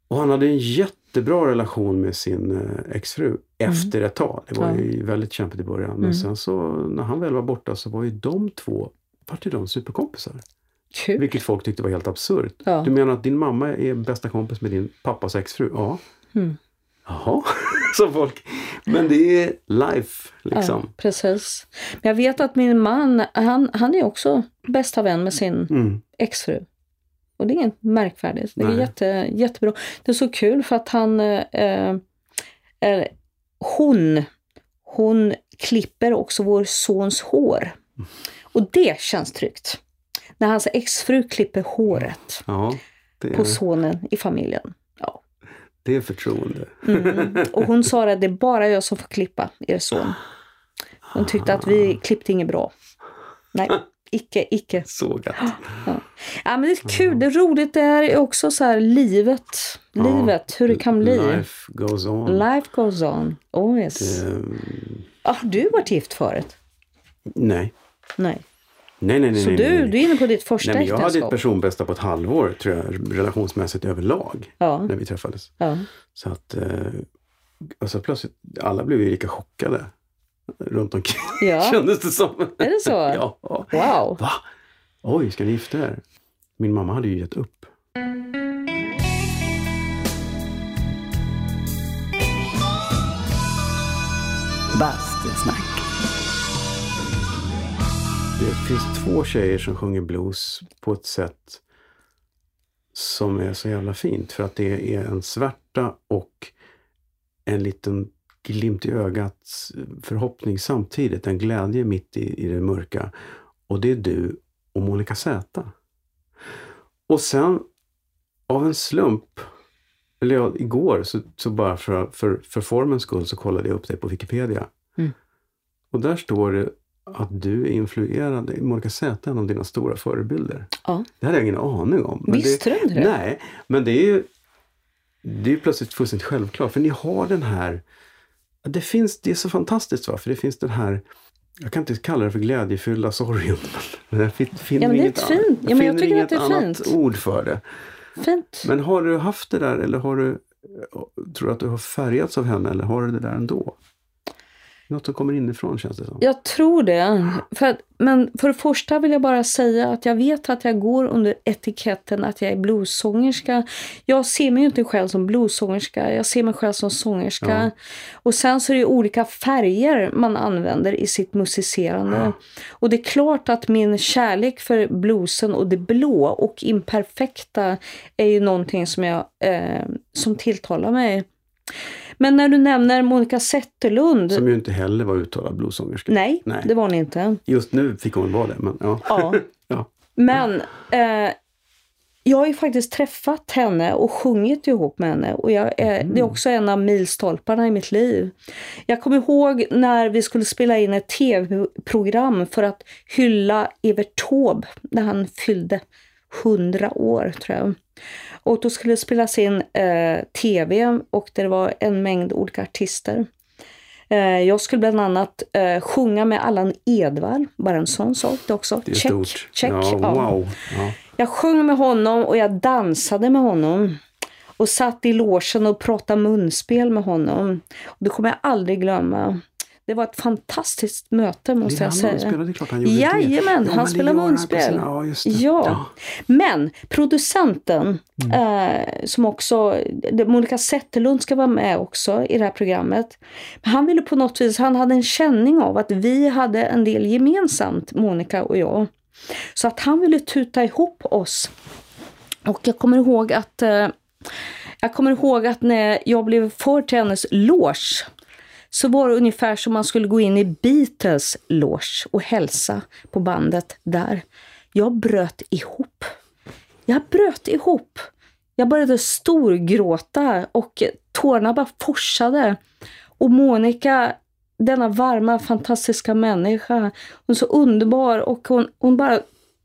Och han hade en jättebra relation med sin eh, exfru. Efter ett tag. Det var ju väldigt kämpigt i början. Men Mm. sen så när han väl var borta så var ju de två, vart ju de superkompisar. Kul. Vilket folk tyckte var helt absurt. Ja. Du menar att din mamma är bästa kompis med din pappas exfru? Ja. Mm. Jaha, sa folk. Men det är life liksom. Ja, precis. Men jag vet att min man, han, han är också bästa vän med sin Mm. exfru. Och det är inget märkvärdigt. Det är Nej. jätte, jättebra. Det är så kul för att han, eh, eh, hon, hon klipper också vår sons hår. Och det känns tryggt. När hans exfru klipper håret Ja, det på är, sonen i familjen. Ja. det är förtroende. Mm. Och hon sa att det är bara jag som får klippa er son. Hon tyckte att vi klippte inget bra. Nej, icke, icke. Så gött. Ja, men det är kul, det är roligt. Det här är också så här livet. Livet, hur det kan bli. Life goes on. Life goes on. Oh yes. Ehm, Ah, Har du varit gift förut? nej. Nej. Nej, nej, nej. Så nej, du, nej, nej. du är inne på ditt första Nej, men jag hade ett personbästa på ett halvår, tror jag, relationsmässigt överlag, Ja. när vi träffades. ja. Så att, eh, och så plötsligt, alla blev ju lika chockade runt omkring, ja. kändes det som. Är det så? ja. Wow. Va? Oj, ska ni gifta er? Min mamma hade ju gett upp. Bastusnack. Det finns två tjejer som sjunger blues på ett sätt som är så jävla fint. För att det är en svärta och en liten glimt i ögat förhoppning samtidigt. En glädje mitt i, i det mörka. Och det är du och Monica Z. Och sen av en slump, eller ja, igår, så, så bara för, för, för formens skull så kollade jag upp dig på Wikipedia. Mm. Och där står det att du är influerad, Monica Z är en av dina stora förebilder. Ja. Det hade jag ingen aning om. Men Visste du inte det? Nej, men det är ju det är plötsligt fullständigt självklart. För ni har den här... Det finns, det är så fantastiskt va? För det finns den här, jag kan inte kalla det för glädjefyllda sorgen. Men jag fin- finner Ja, men det är inget, fint. Ja, men jag tycker att det är annat fint. ord för det. Fint. Men har du haft det där eller har du, tror du att du har färgats av henne eller har du det där ändå? Något som kommer inifrån känns det som. Jag tror det. För att, men för det första vill jag bara säga att jag vet att jag går under etiketten att jag är bluessångerska. Jag ser mig ju inte själv som bluessångerska, jag ser mig själv som sångerska. Ja. Och sen så är det olika färger man använder i sitt musicerande. Ja. Och det är klart att min kärlek för bluesen och det blå och imperfekta är ju någonting som, jag, eh, som tilltalar mig. Men när du nämner Monica Zetterlund. Som ju inte heller var uttalad bluessångerska. Nej, Nej. det var hon inte. Just nu fick hon vara det, men ja. Ja. ja. Men eh, jag har ju faktiskt träffat henne och sjungit ihop med henne. Och jag, är- Det är också en av milstolparna i mitt liv. Jag kommer ihåg när vi skulle spela in ett tv-program för att hylla Evert Taube när han fyllde 100 år, tror jag. Och då skulle det spelas in eh, tv och det var en mängd olika artister. Eh, jag skulle bland annat eh, sjunga med Allan Edwall, bara en sån sak det också. Det är check, stort. check. Ja, ja. wow. Ja. Jag sjöng med honom och jag dansade med honom. Och satt i logen och pratade munspel med honom. Och det kommer jag aldrig glömma. Det var ett fantastiskt möte måste jag säga. munspel, det är klart han gjorde Jajamän, det. Ja, han på munspel. Ja, just det. Ja. Men producenten, Mm. eh, som också, Monica Zetterlund ska vara med också i det här programmet. Han ville på något vis, han hade en känning av att vi hade en del gemensamt, Monica och jag. Så att han ville tuta ihop oss. Och jag kommer ihåg att eh, jag kommer ihåg att när jag blev för till hennes loge så var det ungefär som man skulle gå in i Beatles loge och hälsa på bandet där. Jag bröt ihop. Jag bröt ihop. Jag började storgråta och tårarna bara forsade. Och Monica, denna varma, fantastiska människa, hon är så underbar och hon, hon bara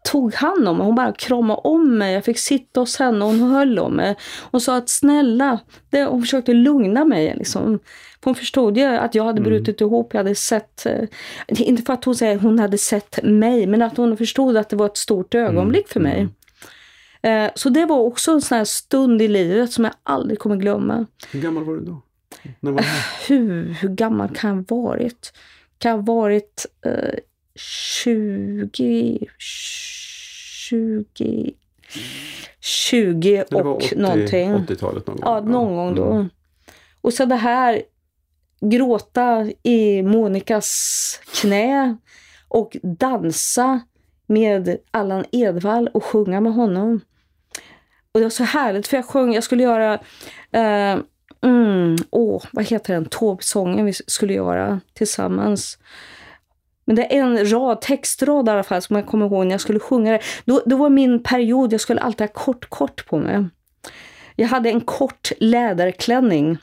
tog hand om mig. Hon bara kramade om mig. Jag fick sitta hos henne och hon höll om mig. Hon sa att snälla, det, hon försökte lugna mig. Liksom. Hon förstod ju att jag hade brutit ihop. Jag hade sett, eh, inte för att hon säger att hon hade sett mig, men att hon förstod att det var ett stort ögonblick för mig. Eh, Så det var också en sån här stund i livet som jag aldrig kommer glömma. Hur gammal var du då? När var det här? Hur, hur gammal kan jag ha varit? Kan jag ha varit eh, 20, 20, 20 Det var och 80 någonting. 80-talet någon gång? Ja, någon gång då. Mm. Och så det här gråta i Monikas knä och dansa med Allan Edwall och sjunga med honom. Och det var så härligt för jag sjöng, jag skulle göra, eh, mm, åh, vad heter den, Taube-sången vi skulle göra tillsammans. Men det är en rad, textrad i alla fall som jag kommer ihåg när jag skulle sjunga det. Då, då var min period, jag skulle alltid ha kort, kort på mig. Jag hade en kort läderklänning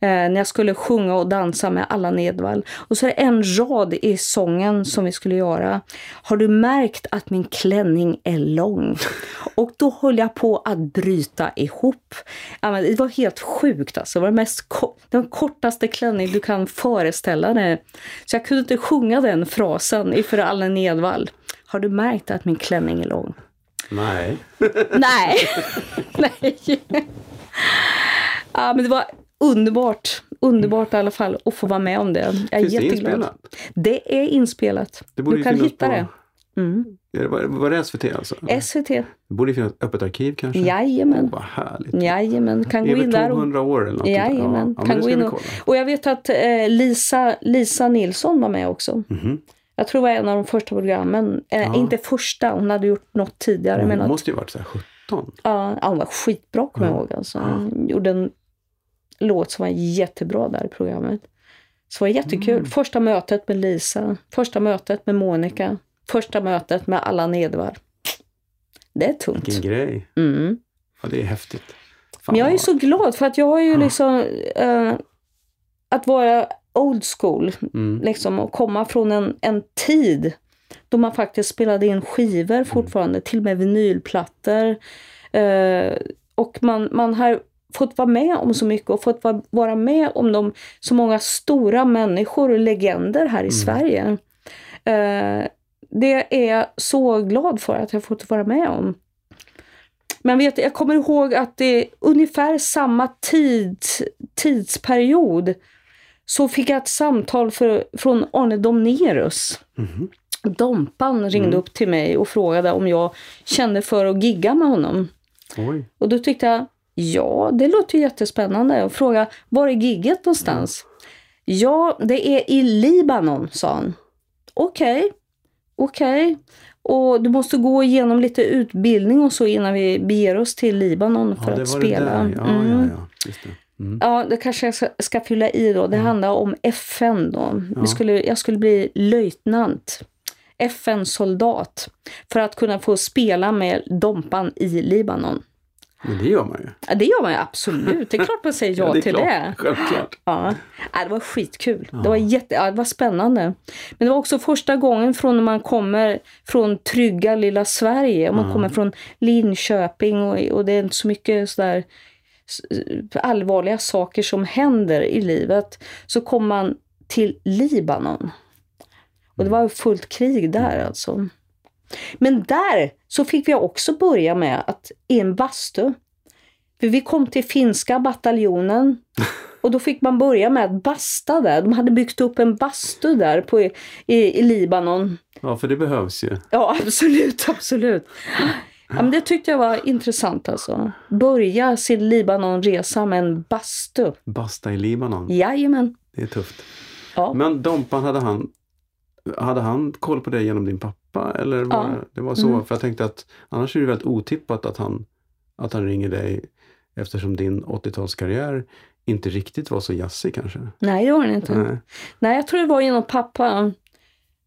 eh, när jag skulle sjunga och dansa med Allan Edwall. Och så är det en rad i sången som vi skulle göra. Har du märkt att min klänning är lång? Och då höll jag på att bryta ihop. Det var helt sjukt alltså. Det var den, mest den kortaste klänning du kan föreställa dig. Så jag kunde inte sjunga den frasen inför Allan Edwall. Har du märkt att min klänning är lång? Nej. Nej. Nej. Ja, men det var underbart. Underbart i alla fall att få vara med om det. Jag är Finns det jätteglad. inspelat? Det är inspelat. Det Du kan hitta på- det. Mm. Är det- Var, var det SVT alltså? SVT. Det borde finnas öppet arkiv kanske? Jajamän. Åh, vad härligt. Jajamän. Kan gå in där. Och, 200 år eller något. jajamän. Ja, ja, men kan det gå in och, och jag vet att eh, Lisa, Lisa Nilsson var med också. Mhm. Jag tror det var en av de första programmen. Eh, Ja. Inte första, hon hade gjort något tidigare. Men Hon att, måste ju varit så här 17. ja, hon var skitbra kommer jag Ja. ihåg. Alltså. Hon gjorde en låt som var jättebra där i programmet. Så det var jättekul. Mm. Första mötet med Lisa, första mötet med Monica, första mötet med Allan Edward. Det är tungt. Vilken grej. Mm. Ja, det är häftigt. Fan, Men jag är så glad för att jag har ju Ja. liksom eh, att vara old school Mm. liksom och komma från en, en tid då man faktiskt spelade in skivor fortfarande, till och med vinylplattor. Eh, och man, man har fått vara med om så mycket och fått va- vara med om de, så många stora människor och legender här i Sverige. Eh, det är jag så glad för att jag fått vara med om. Men vet, jag kommer ihåg att det är ungefär samma tid, tidsperiod så fick jag ett samtal för, från Arne Domnerus. Mhm. Dompan ringde Mm. upp till mig och frågade om jag kände för att gigga med honom. Oj. Och då tyckte jag, ja det låter jättespännande. Och frågade, var är gigget någonstans? Ja, det är i Libanon, sa han. Okej, okej. Och du måste gå igenom lite utbildning och så innan vi beger oss till Libanon för Ja, det att det spela. där. Ja, Mm. ja, ja. Just det. Mm. Ja, det kanske jag ska, ska fylla i då. Det handlar om FN då. Ja. Vi skulle, jag skulle bli löjtnant. FN-soldat. För att kunna få spela med Dompan i Libanon. Men det gör man ju. Ja, det gör man ju absolut. Det är klart man säger ja, det är till klart. det. Självklart. Ja. Ja, det var skitkul. Det, var jätte, ja, det var spännande. Men det var också första gången från när man kommer från trygga lilla Sverige. Och man Ja. kommer från Linköping och, och det är inte så mycket sådär allvarliga saker som händer i livet. Så kommer man till Libanon. Och det var ju fullt krig där alltså. Men där så fick vi också börja med att i en bastu. För vi kom till finska bataljonen och då fick man börja med att basta där. De hade byggt upp en bastu där på, i, i Libanon. Ja, för det behövs ju. Ja, absolut, absolut. Ja, men det tyckte jag var intressant alltså. Börja sin Libanonresa med en bastu. Basta i Libanon. Jajamän. Det är tufft. Ja. Men Dompan, hade han, hade han koll på det genom din pappa? Eller var Ja. det, var så? Mm. För jag tänkte att annars är det väldigt otippat att han, att han ringer dig eftersom din 80-talskarriär inte riktigt var så jazzig kanske. Nej, det var den inte. Nej. Nej, jag tror det var genom pappa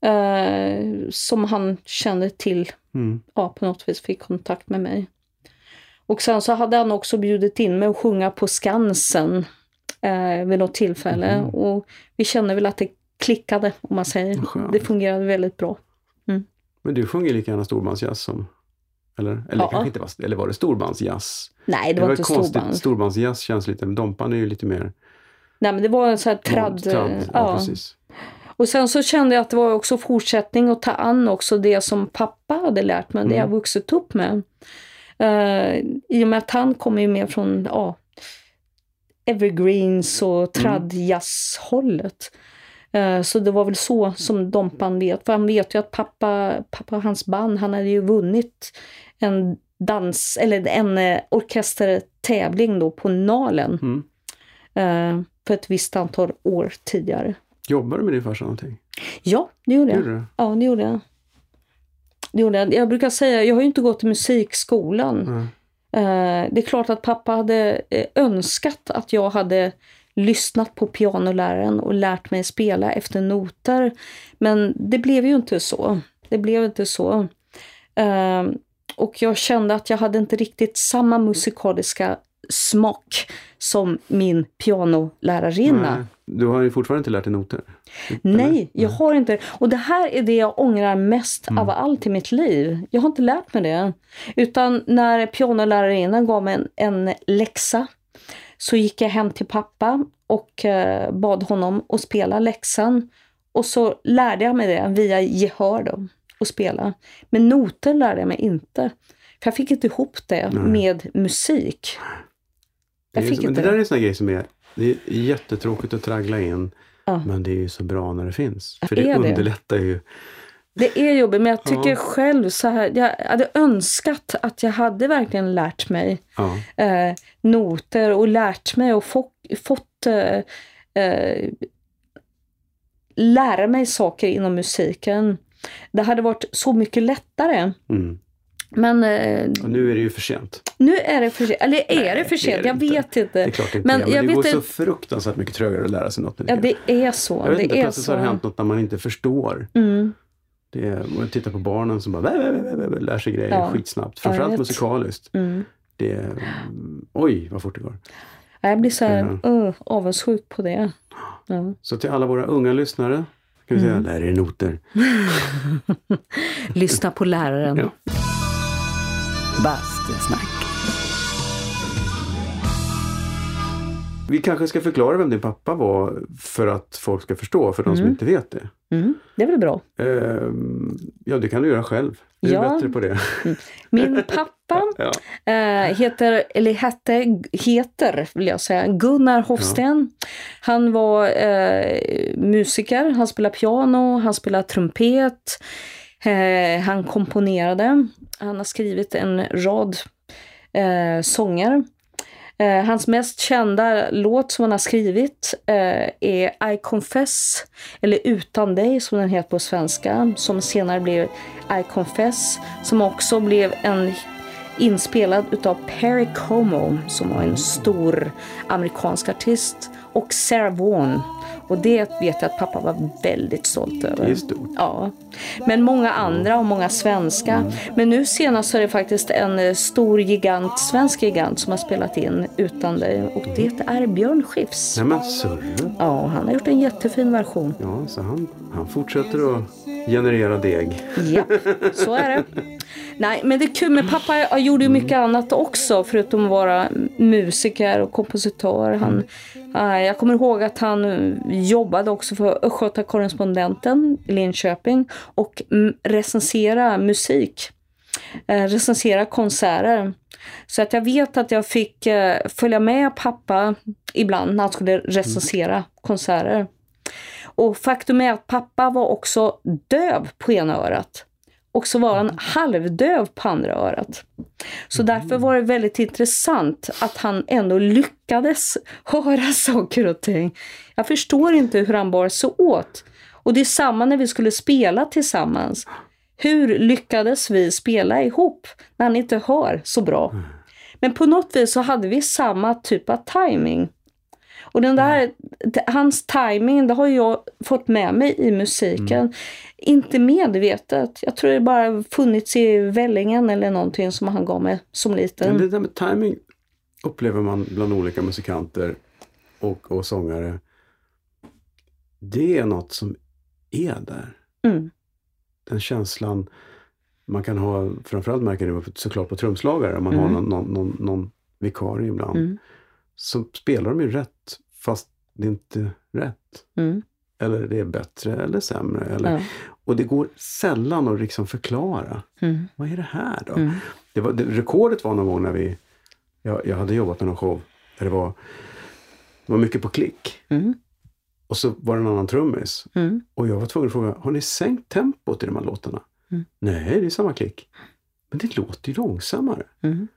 eh, som han kände till. Mm. Ja, på något vis fick kontakt med mig. Och sen så hade han också bjudit in mig att sjunga på Skansen eh, vid något tillfälle. Mhm. Och vi kände väl att det klickade, om man säger. Skönt. Det fungerade väldigt bra. Men du sjunger lika gärna storbandsjazz som eller, eller Ja. kanske inte var, eller var det storbandsjazz? Nej, det, var, inte konstigt. storband. Storbandsjazz känns lite, men Dompan är ju lite mer Nej, men det var en sån här tradd... tradd. Ja, ja. precis. Och sen så kände jag att det var också fortsättning att ta an också det som pappa hade lärt mig, det jag Mm. vuxit upp med. Uh, I och med att han kommer ju mer från, ja, evergreens och tradjazzhållet. Eh, Så det var väl så som Dompan vet. För han vet ju att pappa, pappa och hans band, han hade ju vunnit en dans, eller en eh, orkestertävling då på Nalen. Mm. eh, För ett visst antal år tidigare. Jobbar du med din farsa någonting? Ja, det gjorde jag. Gjorde du? Ja, det gjorde jag. Det gjorde jag. Jag brukar säga, jag har ju inte gått i musikskolan. Eh, Det är klart att pappa hade eh, önskat att jag hade lyssnat på pianoläraren och lärt mig spela efter noter. Men det blev ju inte så. Det blev inte så. Eh, Och jag kände att jag hade inte riktigt samma musikaliska smak som min pianolärarinna. Nej. Du har ju fortfarande inte lärt dig noter? Nej, jag har inte Och det här är det jag ångrar mest av allt i mitt liv. Jag har inte lärt mig det. Utan när pianolärarinnan gav mig en, en läxa så gick jag hem till pappa och eh, bad honom att spela läxan. Och så lärde jag mig det via gehör då, att spela. Men noter lärde jag mig inte. För jag fick inte ihop det Nej. med musik. Det, Jag är, fick så- men inte det där det. är en sån grej som är, det är jättetråkigt att traggla in. Ja. Men det är ju så bra när det finns. För det är det? underlättar ju. Det är jobbigt, men jag tycker Ja. själv så här, jag hade önskat att jag hade verkligen lärt mig Ja. eh, noter och lärt mig och få, fått eh, eh, lära mig saker inom musiken. Det hade varit så mycket lättare. Mm. Men eh, nu är det ju för sent. nu är det för sent. Eller är Nej, det för sent? det Jag inte. vet inte. Det är klart inte Men är. Men jag det går så inte- fruktansvärt mycket trögare att lära sig något. när Ja, det är så. Jag vet det inte, plötsligt så har det så. hänt något när man inte förstår. Mm. Det är, och jag tittar på barnen som bara vä, vä, vä, vä, vä, lär sig grejer Ja. skitsnabbt. Framförallt musikaliskt. Mm. Det är, oj, vad fort det går. Jag blir så här, Ja. uh, avundsjuk på det. Ja. Så till alla våra unga lyssnare kan vi Mm. säga, lär er noter. Lyssna på läraren. Ja. Bastusnack. Vi kanske ska förklara vem din pappa var för att folk ska förstå, för de som Mm. inte vet det. Mm, det är väl bra. Ehm, ja, det kan du göra själv. Du är Ja. bättre på det. Min pappa Ja. eh, heter, eller hette, heter vill jag säga, Gunnar Hofsten. Han var eh, musiker, han spelade piano, han spelade trumpet, eh, han komponerade, han har skrivit en rad sånger. Eh, hans mest kända låt som han har skrivit eh, är I Confess, eller Utan dig som den heter på svenska, som senare blev I Confess, som också blev en inspelad utav Perry Como som var en stor amerikansk artist och Sarah Vaughan. Och det vet jag att pappa var väldigt stolt över. Det är stort. Ja. Men många andra och många svenska. Men nu senast så är det faktiskt en eh, stor gigant, svensk gigant som har spelat in Utan dig. Och det är Björn Skifs. Nej men surre. Ja, han har gjort en jättefin version. Ja, så han, han fortsätter att generera deg. Ja, så är det. Nej, men det är kul. Men pappa gjorde ju mycket annat också förutom att vara musiker och kompositör. Han, äh, jag kommer ihåg att han jobbade också för Östgöta Correspondenten i Linköping och mm, recensera musik. Eh, recensera konserter. Så att jag vet att jag fick eh, följa med pappa ibland när han skulle recensera konserter. Och faktum är att pappa var också döv på ena örat. Och så var han halvdöv på andra örat. Så därför var det väldigt intressant att han ändå lyckades höra saker och ting. Jag förstår inte hur han bar sig åt. Och det är samma när vi skulle spela tillsammans. Hur lyckades vi spela ihop när han inte hör så bra? Men på något vis så hade vi samma typ av timing. Och den där, d- hans timing, det har jag fått med mig i musiken. Inte medvetet. Jag tror det bara funnits i vällingen eller någonting som han gav mig som Men liten. det där med timing upplever man bland olika musikanter och, och sångare. Det är något som är där. Mm. Den känslan man kan ha, framförallt märker det såklart på trumslagare, om man har Mm. någon, någon, någon, någon vikarie ibland. Mm. Så spelar de ju rätt fast det är inte rätt. Mm. Eller det är bättre eller sämre. Eller, Ja. Och det går sällan att liksom förklara. Mm. Vad är det här då? Mm. Det var, det, rekordet var någon gång när vi... Jag, jag hade jobbat med någon show där det var Det var mycket på klick. Mm. Och så var det en annan trummis. Mm. Och jag var tvungen att fråga, har ni sänkt tempot i de här låtarna? Mm. Nej, det är samma klick. Men det låter ju långsammare. Mm.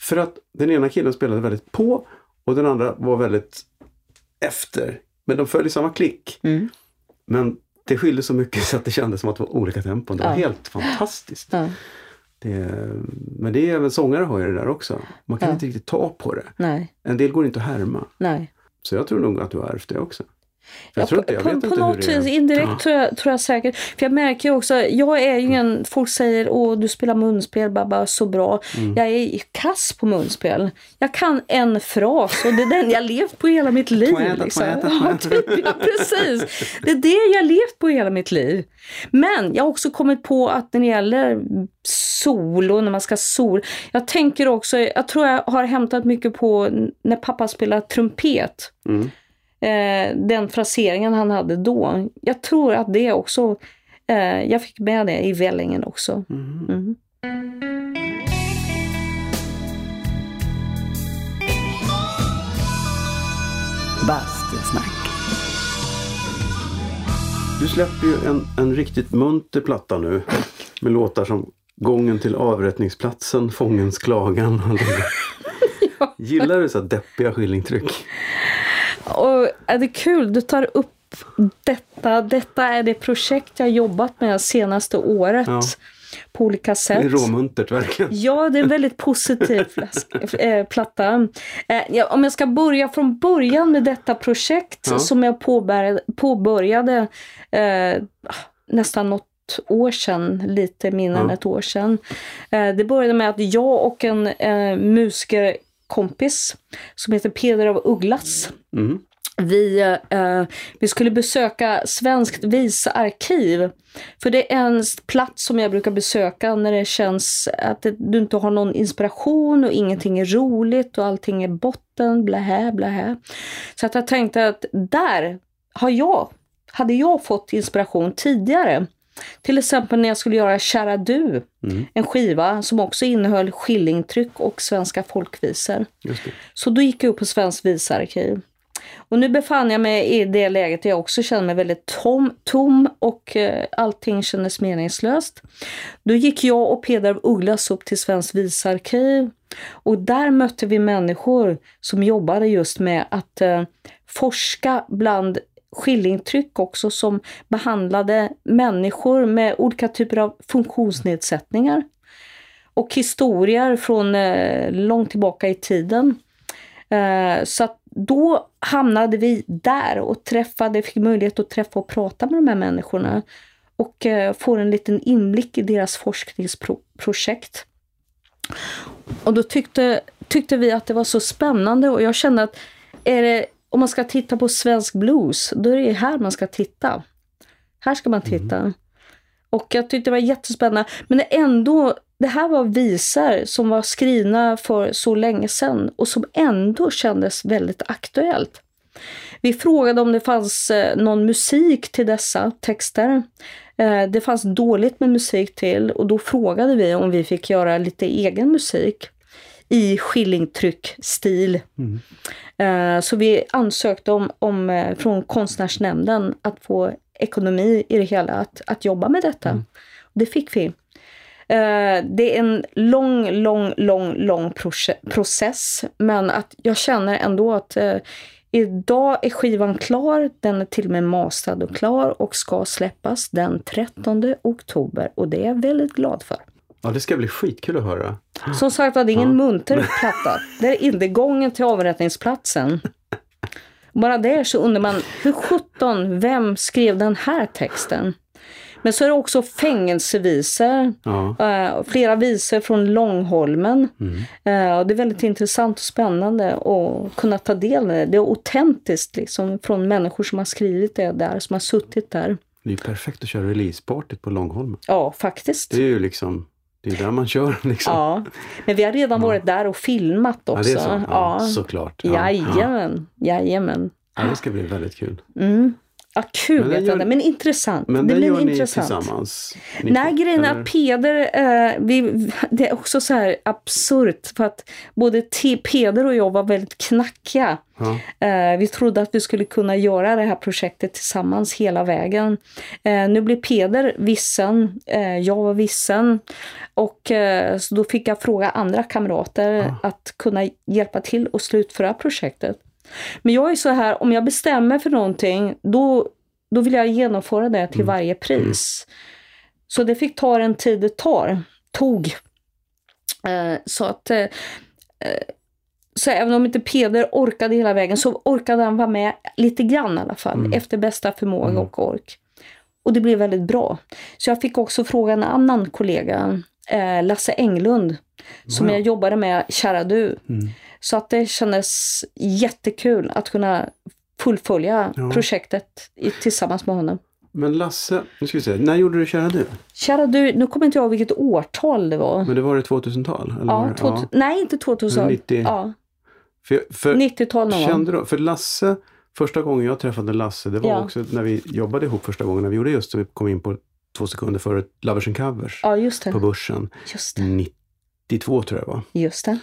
För att den ena killen spelade väldigt på och den andra var väldigt efter. Men de följde samma klick. Mm. Men det skilde så mycket så att det kändes som att det var olika tempon. Det var Ja. helt fantastiskt. Ja. Det, men det är även sångare har ju det där också. Man kan Ja. inte riktigt ta på det. Nej, En del går inte att härma. nej. Så jag tror nog att du har ärvt det också. Jag tror på inte, jag på, vet på inte hur något vis, indirekt Ja. tror, jag, tror jag säkert. För jag märker ju också, jag är ju ingen, folk säger åh du spelar munspel, babba, så bra. Mm. Jag är kass på munspel. Jag kan en fras och det är den jag levt på hela mitt liv. Tväta, liksom. Ja, typ, ja, precis. Det är det jag levt på hela mitt liv. Men jag har också kommit på att när det gäller solo, när man ska sol. Jag tänker också, jag tror jag har hämtat mycket på när pappa spelar trumpet Mm. Eh, den fraseringen han hade då. Jag tror att det också, eh, jag fick med det i vällingen också. Mhm. Mm. Bastusnack. Du släpper ju en, en riktigt munter platta nu. Med låtar som Gången till avrättningsplatsen, Fångens klagan. det. Gillar du så här deppiga skillingtryck? Och är det kul, du tar upp detta. Detta är det projekt jag jobbat med senaste året. Ja. På olika Det är sätt. råmuntert verkligen. Ja, det är en väldigt positiv äh, platta. Eh, ja, om jag ska börja från början med detta projekt Ja. som jag påbörjade, påbörjade eh, nästan något år sedan, lite mindre än ett år sedan. Eh, det började med att jag och en eh, musikerkompis som heter Peder av Ugglas Mm. vi, eh, vi skulle besöka Svenskt visarkiv. För det är en plats som jag brukar besöka när det känns att det, du inte har någon inspiration och ingenting är roligt och allting är botten, blahä, blahä. Så att jag tänkte att där har jag, hade jag fått inspiration tidigare. Till exempel när jag skulle göra Kära du, Mm. en skiva som också innehöll skillingtryck och svenska folkvisor. Så då gick jag upp på Svenskt visarkiv. Och nu befann jag mig i det läget där jag också kände mig väldigt tom, tom och eh, allting kändes meningslöst. Då gick jag och Peder Ugglas upp till Svenskt visarkiv och där mötte vi människor som jobbade just med att eh, forska bland skillingtryck också som behandlade människor med olika typer av funktionsnedsättningar och historier från eh, långt tillbaka i tiden. Eh, så att då hamnade vi där och träffade, fick möjlighet att träffa och prata med de här människorna och eh, få en liten inblick i deras forskningsprojekt. Och då tyckte, tyckte vi att det var så spännande och jag kände att är det, om man ska titta på svensk blues, då är det här man ska titta. Här ska man titta. Och jag tyckte det var jättespännande. Men ändå, det här var visor som var skrivna för så länge sedan och som ändå kändes väldigt aktuellt. Vi frågade om det fanns eh, någon musik till dessa texter. Eh, Det fanns dåligt med musik till och då frågade vi om vi fick göra lite egen musik i skillingtryck-stil. Eh, Så vi ansökte om, om eh, från konstnärsnämnden att få ekonomi i det hela, att, att jobba med detta. Det fick vi. Eh, Det är en lång, lång, lång, lång proce- process. Men att jag känner ändå att idag är skivan klar. Den är till och med mastrad och klar och ska släppas den 13 oktober. Och det är jag väldigt glad för. Ja, det ska bli skitkul att höra. Som sagt var, det är ingen munter platta. Det är ingången till avrättningsplatsen. Bara där så undrar man, hur sjutton, vem skrev den här texten? Men så är det också fängelsevisor, Ja. eh, flera visor från Långholmen. Mm. Eh, det är väldigt intressant och spännande att kunna ta del av det. Det är autentiskt liksom, från människor som har skrivit det där, som har suttit där. Det är ju perfekt att köra releasepartyt på Långholmen. Ja, faktiskt. Det är ju liksom, det är där man kör liksom. Ja, men vi har redan varit där och filmat Ja, också. det är så. Ja, såklart. Ja, Jajamän, jajamän. Ja, det ska bli väldigt kul. Mm. Ja, kul Men gör- men intressant. Men det den blir intressant. tillsammans? Ni Nej, grejen är att Peder, eh, vi, det är också så här absurt för att både Peder och jag var väldigt knackiga. Ja. Eh, vi trodde att vi skulle kunna göra det här projektet tillsammans hela vägen. Eh, nu blev Peder vissen, eh, jag var vissen och eh, så då fick jag fråga andra kamrater att kunna hjälpa till och slutföra projektet. Men jag är så här, om jag bestämmer för någonting, då, då vill jag genomföra det till varje pris. Så det fick ta den tid det tar, tog. Eh, så att eh, eh, så även om inte Peder orkade hela vägen så orkade han vara med lite grann i alla fall, efter bästa förmåga och ork. Och det blev väldigt bra. Så jag fick också fråga en annan kollega, eh, Lasse Englund, som Wow. jag jobbade med, Kära du. Så att det kändes jättekul att kunna fullfölja Ja. projektet i, tillsammans med honom. Men Lasse, nu ska vi se, när gjorde du Kära du? Kära du, nu kommer inte jag ihåg vilket årtal det var. Men det var det 2000-tal? Eller var Ja, 2000, Nej, inte 2000. 90. Ja, För, för 90-tal någon gång. kände du, för Lasse, första gången jag träffade Lasse, det var Ja. också när vi jobbade ihop första gången, när vi gjorde just det, vi kom in på två sekunder före Lovers and Covers Ja, på. Börsen. Just det. 92 tror jag det var. Just det.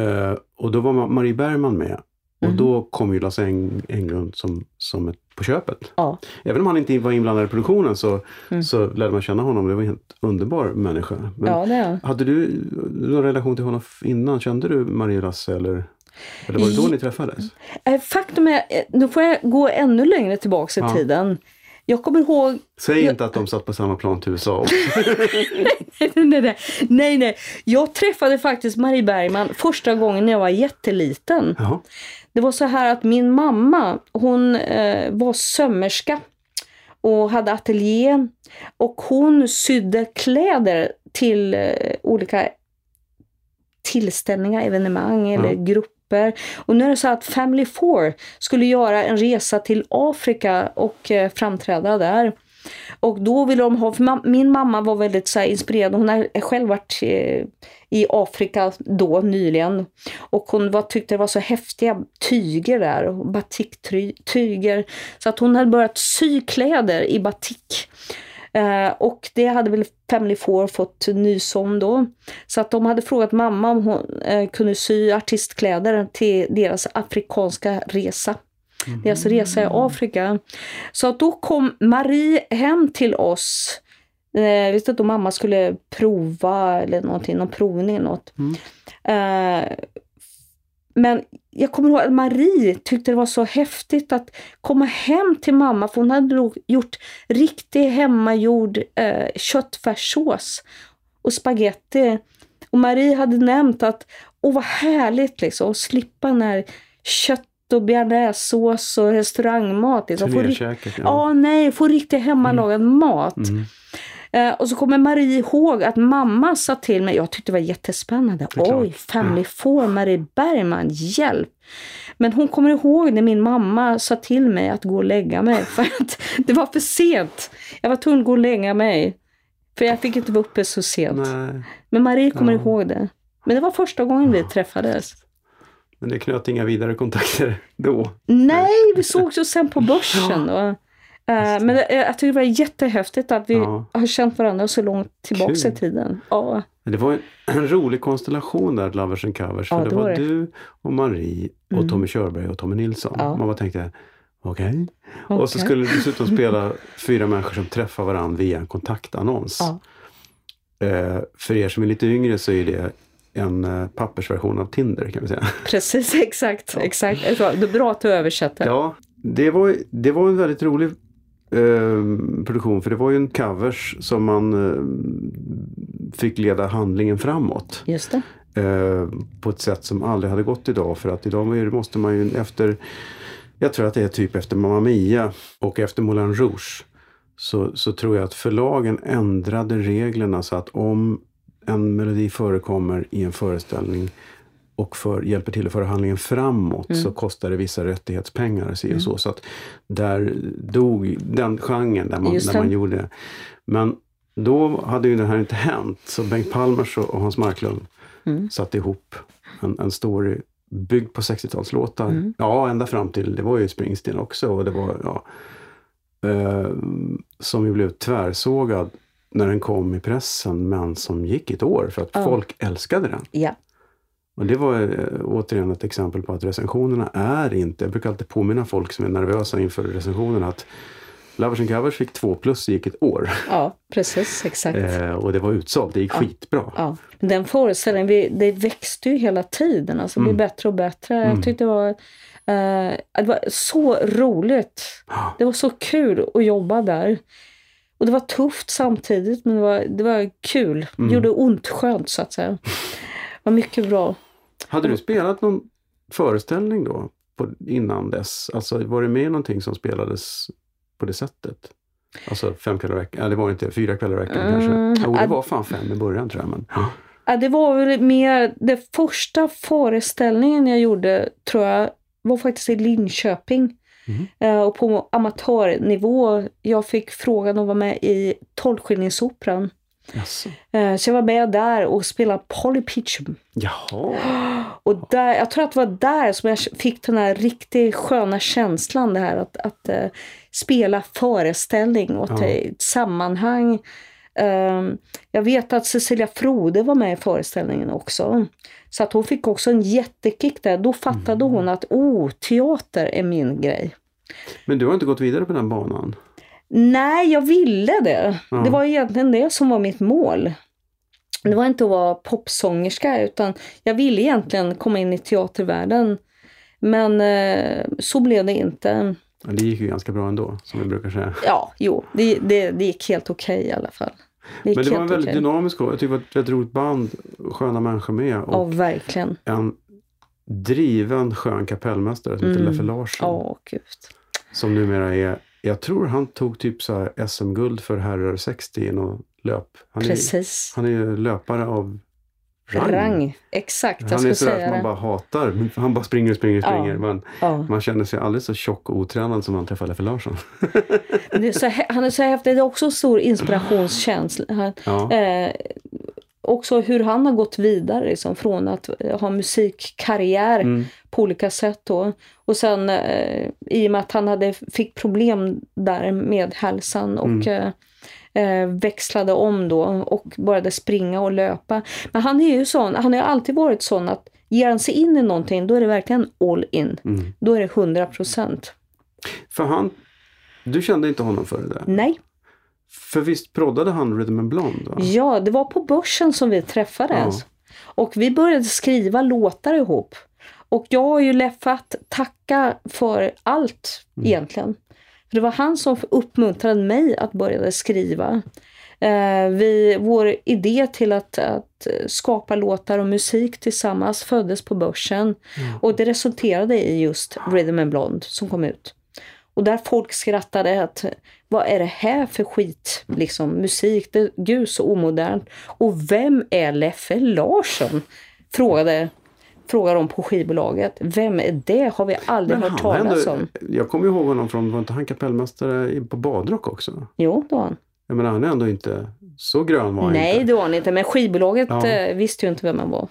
Eh, och då var Ma- Marie Bergman med. Och Mhm. då kom ju Lasse Eng- Englund som, som ett på köpet. Ja. Även om han inte var inblandad i produktionen så, Mm. så lärde man känna honom. Det var en helt underbar människa. Men ja, det. Hade du någon relation till honom innan? Kände du Marie och Lasse eller, eller var det då ni träffades? Eh, Faktum är, eh, nu får jag gå ännu längre tillbaka i Ja. tiden. Jag kommer ihåg Säg inte att de satt på samma plan till USA. också. nej, nej, nej, nej. Jag träffade faktiskt Marie Bergman första gången när jag var jätteliten. Jaha. Det var så här att min mamma, hon eh, var sömmerska och hade ateljé. Och hon sydde kläder till eh, olika tillställningar, evenemang eller Ja. grupper. Och nu är det så att Family Four skulle göra en resa till Afrika och eh, framträda där. Och då ville de ha, för min mamma var väldigt så här, inspirerad, hon har själv varit eh, i Afrika då nyligen. Och hon var, tyckte det var så häftiga tyger där, batiktyger. Så att hon hade börjat sy kläder i batik. Eh, och det hade väl Family Four fått nys om då. Så att de hade frågat mamma om hon eh, kunde sy artistkläder till deras afrikanska resa. Deras resa i Afrika. Så att då kom Marie hem till oss. Eh, visste inte om mamma skulle prova eller någonting, någon provning eller något. Mm. Eh, men jag kommer ihåg att Marie tyckte det var så häftigt att komma hem till mamma för hon hade gjort riktig hemmagjord eh, köttfärssås och spaghetti. Och Marie hade nämnt att åh vad härligt liksom att slippa den här kött och bearnaisesås och restaurangmat. Liksom. Få Ja, ja. nej, få riktigt hemmalagad mat. Mm. Eh, och så kommer Marie ihåg att mamma sa till mig, jag tyckte det var jättespännande. klart. Oj, Family Four, Marie Bergman, hjälp! Men hon kommer ihåg när min mamma sa till mig att gå och lägga mig för att det var för sent. Jag var tvungen att gå och lägga mig. För jag fick inte vara uppe så sent. Nej, Men Marie kommer Ja. ihåg det. Men det var första gången vi träffades. men det knöt inga vidare kontakter då. Nej, vi sågs ju sen på börsen. Eh, men det, jag tycker det var jättehäftigt att vi Ja. har känt varandra så långt tillbaka Kul. i tiden. Ja, det var en, en rolig konstellation där, Lovers and Covers. För Ja, det det var var det. du och Marie och Mm. Tommy Körberg och Tommy Nilsson. Ja. Man bara tänkte, okej. Och så skulle du dessutom spela fyra människor som träffar varandra via en kontaktannons. Ja. Eh, för er som är lite yngre så är det en eh, pappersversion av Tinder kan vi säga. precis, exakt. exakt. Det är bra att du översätter. Ja, det var, det var en väldigt rolig eh, produktion för det var ju en covers som man eh, fick leda handlingen framåt. Just eh, på ett sätt som aldrig hade gått idag. För att idag måste man ju efter, jag tror att det är typ efter Mamma Mia och efter Moulin Rouge. Så, så tror jag att förlagen ändrade reglerna så att om en melodi förekommer i en föreställning och för, hjälper till att föra handlingen framåt Mm. så kostar det vissa rättighetspengar. Si och så. så att där dog den genren där man, där man gjorde det. Men då hade ju det här inte hänt. Så Bengt Palmers och och Hans Marklund Mm. satte ihop en, en story byggd på 60-talslåtar. Mm. Ja, ända fram till, det var ju Springsteen också. Och det var, ja, eh, som ju blev tvärsågad när den kom i pressen, men som gick ett år för att Ja. folk älskade den. Ja. Och det var eh, återigen ett exempel på att recensionerna är inte, jag brukar alltid påminna folk som är nervösa inför recensionerna att Lovers and Covers fick två plus, det gick ett år. ja, precis. Exakt. Eh, och det var utsålt, det gick Ja. skitbra. Ja. Men Den föreställningen, det växte ju hela tiden. Alltså, det Mm. blev bättre och bättre. Mm. Jag tyckte det var, eh, det var så roligt. Ja. Det var så kul att jobba där. Och det var tufft samtidigt, men det var, det var kul. Det Mm. gjorde ont skönt, så att säga. Var mycket bra. Hade du spelat någon föreställning då på, innan dess? Alltså var det med någonting som spelades på det sättet? Alltså fem kvällar i veckan, ja, det var inte fyra kvällar i veckan Mm, kanske? Jo, det var fan fem i början tror jag. Men, ja. Ja, det var väl mer, den första föreställningen jag gjorde, tror jag, var faktiskt i Linköping. Mhm. Eh, och på amatörnivå. Jag fick frågan att vara med i Tolvskillingsoperan. Jaså. Eh, Så jag var med där och spelade Polly Peachum. Jaha. Och där, jag tror att det var där som jag fick den här riktigt sköna känslan det här att, att eh, spela föreställning och Ja. ett sammanhang. Ehm, jag vet att Cecilia Frode var med i föreställningen också. Så att hon fick också en jättekick där. Då fattade Mm. hon att oh, teater är min grej. Men du har inte gått vidare på den banan? Nej, jag ville det. Ja. Det var egentligen det som var mitt mål. Det var inte att vara popsångerska utan jag ville egentligen komma in i teatervärlden. Men eh, så blev det inte. Det gick ju ganska bra ändå, som vi brukar säga. Ja, jo, det, det, det gick helt okej i alla fall. Det Men det var en väldigt okej. dynamisk Jag tycker det var ett väldigt roligt band, sköna människor med. Och Ja, verkligen. en driven skön kapellmästare som heter Mm. Leffe Larsson. Ja, gud. Som numera är, jag tror han tog typ så SM-guld för herrar 60 i någon löp. Han är, Precis. han är ju löpare av rang. Rang. Exakt, jag Han är sådär att man bara hatar. Han bara springer och springer och Ja. springer. Man, Ja. man känner sig alldeles så tjock och otränad som man träffar Leffe Larsson. Är så, han är så häftig. Det är också stor inspirationskänsla. Han, Ja. Eh, också hur han har gått vidare liksom, från att eh, ha musikkarriär Mm. på olika sätt. Då. Och sen eh, i och med att han hade, fick problem där med hälsan och Mm. eh, eh, växlade om då och började springa och löpa. Men han är ju sån, han har alltid varit sån att ger han sig in i någonting då är det verkligen all in. Mm. Då är det 100 procent. För han, du kände inte honom före det? Nej. För visst proddade han Rhythm and Blonde? Va? Ja, det var på börsen som vi träffades. Ja. Och vi började skriva låtar ihop. Och jag har ju Leffe att tacka för allt Mm. egentligen. För det var han som uppmuntrade mig att börja skriva. Eh, vi, vår idé till att, att skapa låtar och musik tillsammans föddes på börsen. Och det resulterade i just Rhythm and Blonde som kom ut. Och där folk skrattade att vad är det här för skit, liksom musik, det, gud så omodernt. Och vem är Leffe Larsson? Frågade, frågade de på skivbolaget. Vem är det? Har vi aldrig Men hört talas ändå, om. jag kommer ihåg honom från, var inte han kapellmästare på Badrock också? Jo, det var han. Jag menar han är ändå inte, så grön var han Nej, inte. det var han inte. Men skivbolaget Ja. eh, visste ju inte vem han var.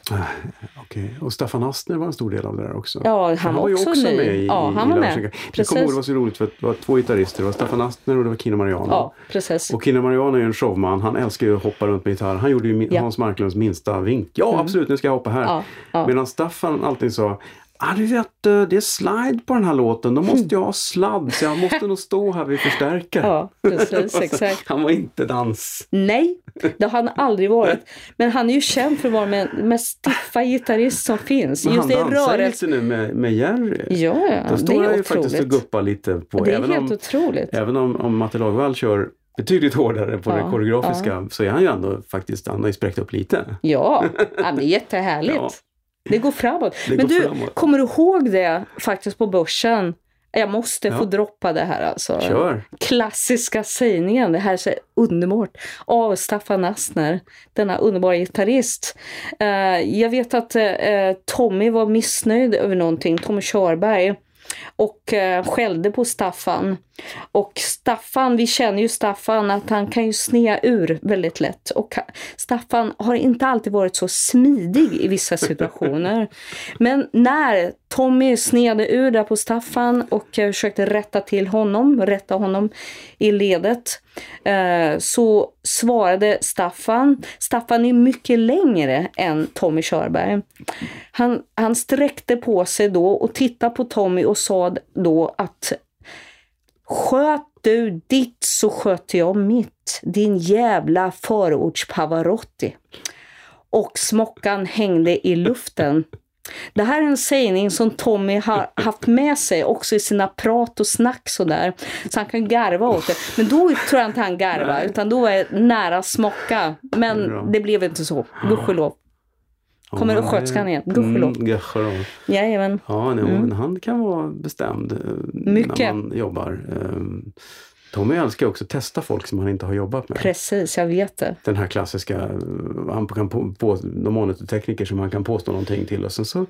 Okej. Och Staffan Astner var en stor del av det där också. Ja, För han var ju också också ny. med i, Ja, han i var med. Jag kommer ihåg det var så roligt för det var två gitarrister. Det var Staffan Astner och det var Kino Mariano. Ja, precis. Och Kino Mariano är ju en showman. Han älskar ju att hoppa runt med gitarr. Han gjorde ju Ja. Hans Marklunds minsta vink. Ja, absolut, nu ska jag hoppa här. Ja. Medan Staffan alltid sa Ah, du vet, det är slide på den här låten. Då måste jag ha sladd, så jag måste nog stå här vid förstärkare. Ja, precis, exakt. Han var inte dans. Nej, det har han aldrig varit. Men han är ju känd för att vara den mest stiffa gitarrist som finns. Men Just han det dansar ju lite nu med, med Jerry. Ja, ja, Då det står han är ju faktiskt och otroligt. guppar lite på. Det är även helt om, otroligt. även om, om Matte Lagervall kör betydligt hårdare på Ja, det koreografiska så är han ju ändå faktiskt, han har ju spräckt upp lite. Ja, ja det är jättehärligt. Det går framåt. Det Men går du, framåt. kommer du ihåg det faktiskt på börsen? Jag måste Ja. få droppa det här alltså. Kör! Klassiska sägningen, det här är så underbart, av Staffan Astner, denna underbara gitarrist. Eh, jag vet att eh, Tommy var missnöjd över någonting, Tommy Körberg, och eh, skällde på Staffan. Och Staffan, vi känner ju Staffan att han kan ju snea ur väldigt lätt. Och Staffan har inte alltid varit så smidig i vissa situationer. Men när Tommy snedde ur där på Staffan och eh, försökte rätta till honom, rätta honom i ledet, eh, så svarade Staffan. Staffan är mycket längre än Tommy Körberg. Han, han sträckte på sig då och tittade på Tommy och sa då att Sköt du ditt så sköter jag mitt, din jävla förorts Pavarotti. Och smockan hängde i luften. Det här är en sägning som Tommy har haft med sig också i sina prat och snack sådär. Så han kan garva åt det. Men då tror jag inte han garvar, utan då är det nära smocka. Men det blev inte så, gudskelov. Kommer Ja, sköterskan igen, gudskelov. Mm. Jajamän. Ja, nej, men han kan vara bestämd eh, Mycket. när man jobbar. Eh, Tommy älskar också att testa folk som han inte har jobbat med. Precis, jag vet det. Den här klassiska, han kan på, på, de monitortekniker som han kan påstå någonting till och sen så,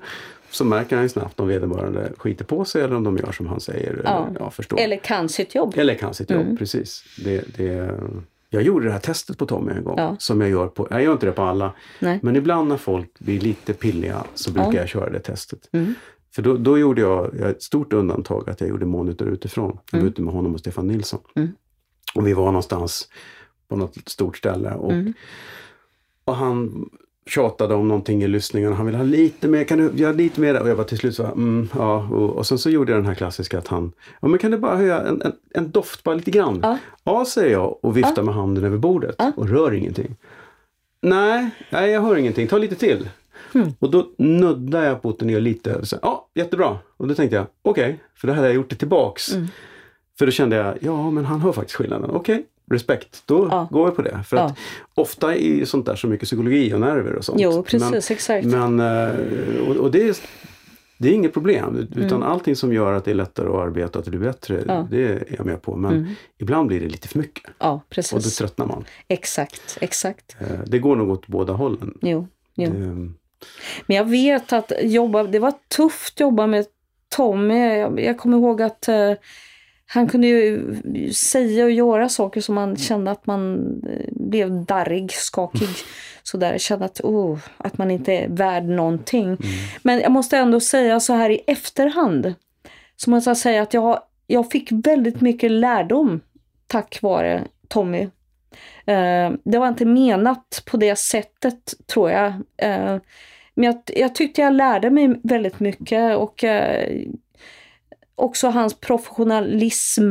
så märker han ju snabbt om vederbörande skiter på sig eller om de gör som han säger. Ja. Eller, ja. Eller kan sitt jobb. Eller kan sitt jobb, Mm. precis. Det, det, jag gjorde det här testet på Tommy en gång. Ja. Som jag gör på, jag gör inte det på alla. Nej. Men ibland när folk blir lite pilliga så brukar Ja. jag köra det testet. Mm. För då, då gjorde jag, ett stort undantag att jag gjorde monitor utifrån. Jag var Mm. ute med honom och Stefan Nilsson. Mm. Och vi var någonstans på något stort ställe. Och, Mm. och han tjatade om någonting i lyssningen. Han ville ha lite mer, kan du göra lite mer? Och jag var till slut så mm, ja. Och, och sen så gjorde jag den här klassiska att han, ja men kan du bara höja en, en, en doft bara lite grann? Ja. Ja, säger jag och viftar med handen över bordet Ja. och rör ingenting. Nej, nej, jag hör ingenting. Ta lite till. Mm. Och då nuddade jag botten ner lite. Och så, ja, jättebra. Och då tänkte jag, okej, för då hade jag gjort det tillbaks. Mm. För då kände jag, ja men han hör faktiskt skillnaden. Okej, respekt. Då Ja. går jag på det. För Ja. att ofta är ju sånt där så mycket psykologi och nerver och sånt. Jo, precis, exakt. Men, men eh, och, och det, är, det är inget problem. Utan Mm. allting som gör att det är lättare att arbeta att det blir bättre, Ja. det är jag med på. Men Mm. ibland blir det lite för mycket. Ja, Och då precis. tröttnar man. Exakt, exakt. Eh, Det går nog åt båda hållen. Jo, jo. Det, Men jag vet att jobba, det var tufft att jobba med Tommy. Jag, jag kommer ihåg att eh, han kunde ju säga och göra saker som man kände att man eh, blev darrig, skakig. Sådär, kände att, oh, att man inte är värd någonting. Men jag måste ändå säga så här i efterhand. Så måste jag säga att jag, jag fick väldigt mycket lärdom tack vare Tommy. Eh, det var inte menat på det sättet tror jag. Eh, men jag, jag tyckte jag lärde mig väldigt mycket och också hans professionalism.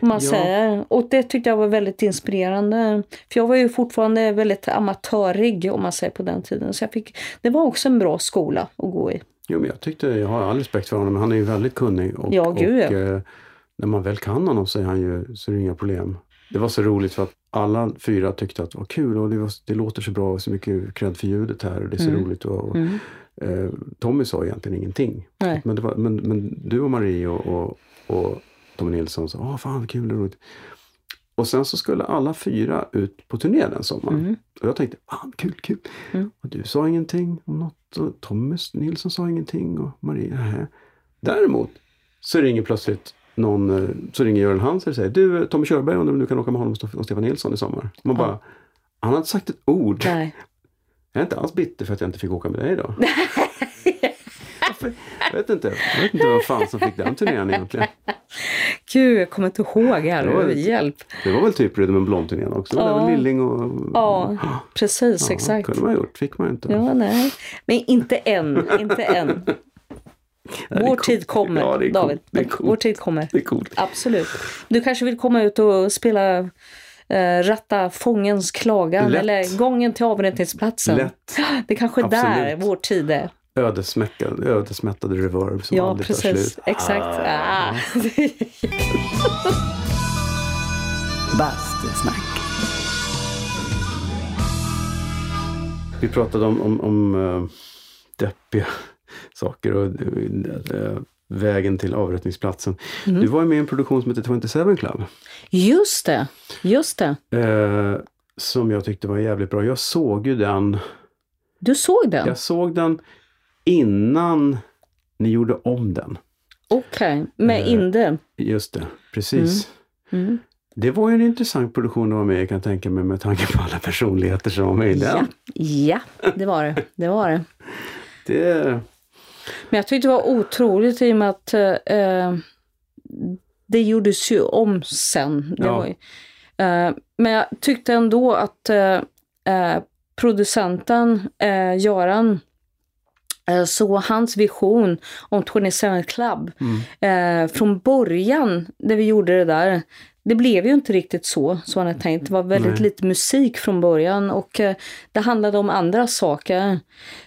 Om man Ja. säger. Och det tyckte jag var väldigt inspirerande. För jag var ju fortfarande väldigt amatörig om man säger på den tiden. Så jag fick, det var också en bra skola att gå i. jo, men jag tyckte, jag har all respekt för honom, men han är ju väldigt kunnig. Och, Ja, gud, och ja. eh, när man väl kan honom så är, han ju, så är det inga problem. Det var så roligt för att alla fyra tyckte att det var kul och det, var, det låter så bra och så mycket cred för ljudet här och det är så Mm. roligt. Och, och, Mm. eh, Tommy sa egentligen ingenting. Nej. Men, var, men, men du och Marie och, och, och Tommy Nilsson sa, åh fan kul och roligt. Och sen så skulle alla fyra ut på turné den sommaren. Mm. Och jag tänkte, fan kul, kul. Mm. Och du sa ingenting om något och Thomas Nilsson sa ingenting och Marie, nähä. Däremot så ringer plötsligt någon, eh, så ringer Göran Hanser och säger, du Tommy Körberg undrar om du kan åka med honom och Stefan Nilsson i sommar. Man Ja. bara, han har inte sagt ett ord. Nej. Jag är inte alls bitter för att jag inte fick åka med dig. Varför? Jag vet inte. Jag vet inte vad fan som fick den turnén egentligen. Gud, jag kommer inte ihåg här. Det var- Hjälp. Det var väl typ Rhythm and Blonde-turnén också. Det var Ja. Lilling och... Ja, precis, Ja, exakt. kunde man ha gjort. Fick man inte. Ja, nej. Men inte än, inte än. Är Vår tid kommer, Ja, det är David. är. Vår tid kommer. Det är coolt. Absolut. Du kanske vill komma ut och spela eh, Ratta fångens klagan Lätt. eller gången till avrättningsplatsen. Lätt. Det är kanske där Absolut. vår tid är. Ödesmäckad, ödesmättade reverb som Ja, aldrig tar precis. slut. Exakt. Ah. Bastusnack. Vi pratade om, om, om uh, deppiga saker och eh, vägen till avrättningsplatsen. Mm. Du var ju med i en produktion som heter 27 Club. Just det, just det. eh, som jag tyckte var jävligt bra. Jag såg ju den Du såg den? Jag såg den innan ni gjorde om den. Okej, med Eh, Inde. Just det, precis. Mm. Det var ju en intressant produktion att vara med i kan jag tänka mig med tanke på alla personligheter som var med i Ja. den. ja, det var det. Det var det. Det, Men jag tyckte det var otroligt i och med att eh, det gjordes ju om sen. Ja. ju, eh, men jag tyckte ändå att eh, eh, producenten eh, Göran eh, så hans vision om 27 Club mm, eh, från början när vi gjorde det där det blev ju inte riktigt så som han hade tänkt. Det var väldigt Nej. lite musik från början och eh, det handlade om andra saker.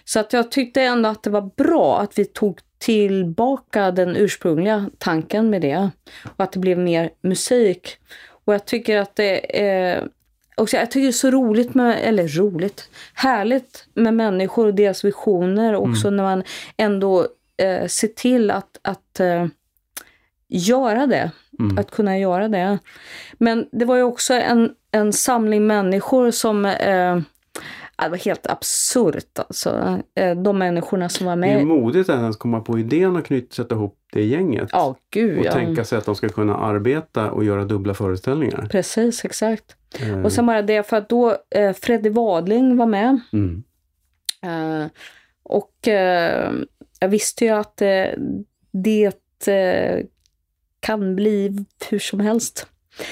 Så att jag tyckte ändå att det var bra att vi tog tillbaka den ursprungliga tanken med det och att det blev mer musik. Och jag tycker att det är också, jag tycker det är så roligt med, eller roligt, härligt med människor och deras visioner också när man ändå eh, ser till att, att eh, göra det. Mm. Att kunna göra det. Men det var ju också en, en samling människor som eh, det var helt absurt alltså. Eh, de människorna som var Det är med. modigt att ens komma på idén och knyta, sätta ihop det gänget. Ja, gud och ja. tänka sig att de ska kunna arbeta och göra dubbla föreställningar. Precis, exakt. Eh, Och sen bara det för att då eh, Freddy Wadling var med. mm. Eh, och eh, jag visste ju att eh, det eh, kan bli hur som helst.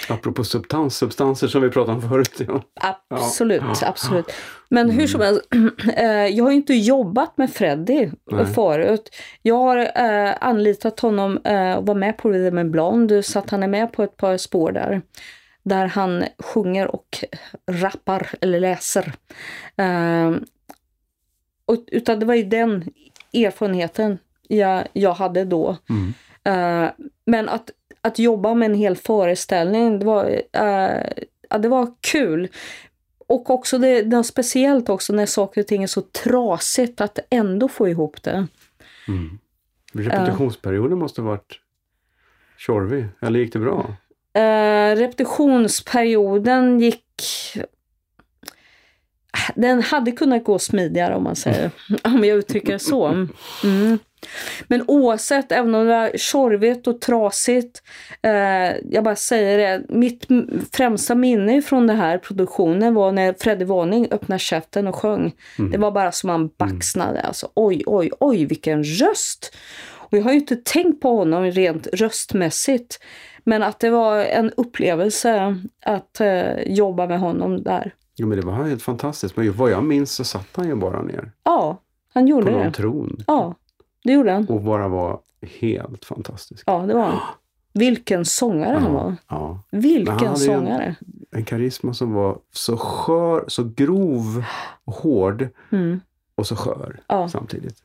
Apropå substans, substanser som vi pratade om förut. Ja. Absolut, Ja. absolut. Men hur som helst, eh, jag har ju inte jobbat med Freddy Nej. förut. Jag har eh, anlitat honom eh, och var med på Rhythm and Blonde, så att han är med på ett par spår där. Där han sjunger och rappar eller läser. Eh, utan det var ju den erfarenheten jag, jag hade då. Mm. Eh, men att, att jobba med en hel föreställning, det var, eh, ja, det var kul. Och också det, det speciellt också när saker och ting är så trasigt att ändå få ihop det. Mm. Repetitionsperioden måste ha varit tjorvig, eller gick det bra? Eh, repetitionsperioden gick... Den hade kunnat gå smidigare om man säger, om jag uttrycker det så. Mm. Men oavsett, även om det var tjorvigt och trasigt, eh, jag bara säger det, mitt främsta minne från den här produktionen var när Freddy Warning öppnade käften och sjöng. Det var bara som man baxnade, alltså oj, oj, oj, vilken röst! Och jag har ju inte tänkt på honom rent röstmässigt, men att det var en upplevelse att eh, jobba med honom där. Jo men det var helt fantastiskt. Men vad jag minns så satt han ju bara ner Ja, han på gjorde någon det. tron Ja, det gjorde han. och bara var helt fantastisk. Ja, det var han. Vilken sångare han var. Ja. Han Vilken hade ju en- sångare. En karisma som var så skör, så grov och hård Mm. och så skör Ja. samtidigt.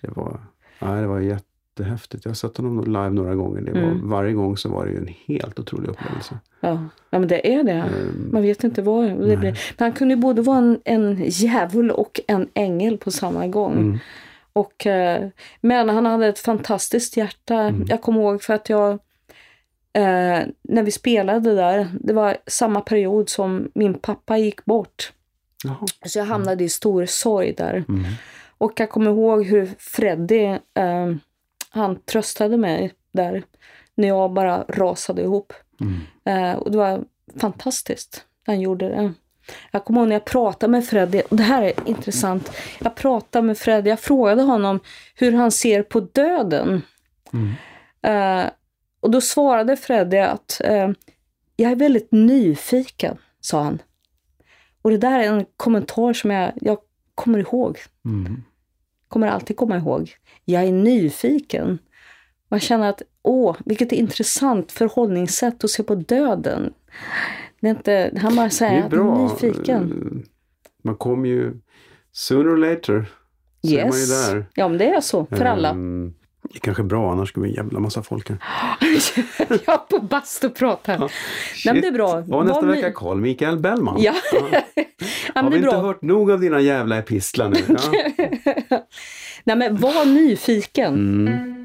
Det var, ja, det var jättehäftigt. Jag har sett honom live några gånger. Det var, Mm. Varje gång så var det en helt otrolig upplevelse. Ja. ja, men det är det. Ehm, Man vet inte vad det blir. Men han kunde ju både vara en, en djävul och en ängel på samma gång. Mm. Och, eh, men han hade ett fantastiskt hjärta. Mm. Jag kommer ihåg för att jag, eh, när vi spelade där, det var samma period som min pappa gick bort. Jaha. Så jag hamnade i stor sorg där. Mm. Och jag kommer ihåg hur Freddy, eh, han tröstade mig där. När jag bara rasade ihop. Mm. Eh, och det var fantastiskt. Han gjorde det. Jag kommer ihåg när jag pratade med och det här är intressant. Jag pratade med Freddy, jag frågade honom hur han ser på döden. Mm. Eh, och då svarade Freddy att eh, jag är väldigt nyfiken, sa han. Och det där är en kommentar som jag, jag kommer ihåg. Mm. Kommer alltid komma ihåg. Jag är nyfiken. Man känner att, åh, vilket intressant förhållningssätt att se på döden. Det är inte, han bara säger att han är nyfiken. Man kommer ju sooner or later. Så är man ju Yes. där. Ja, men det är så för alla. Ehm, Det är kanske bra, annars skulle vi en jävla massa folk här. jag på bastu pratar. Nej, men det är bra. Och nästa Var vecka Carl Mikael Bellman. Ja, ja Har vi inte bra. hört nog av dina jävla epistlar nu? Ja. Nej, men var nyfiken. Mm.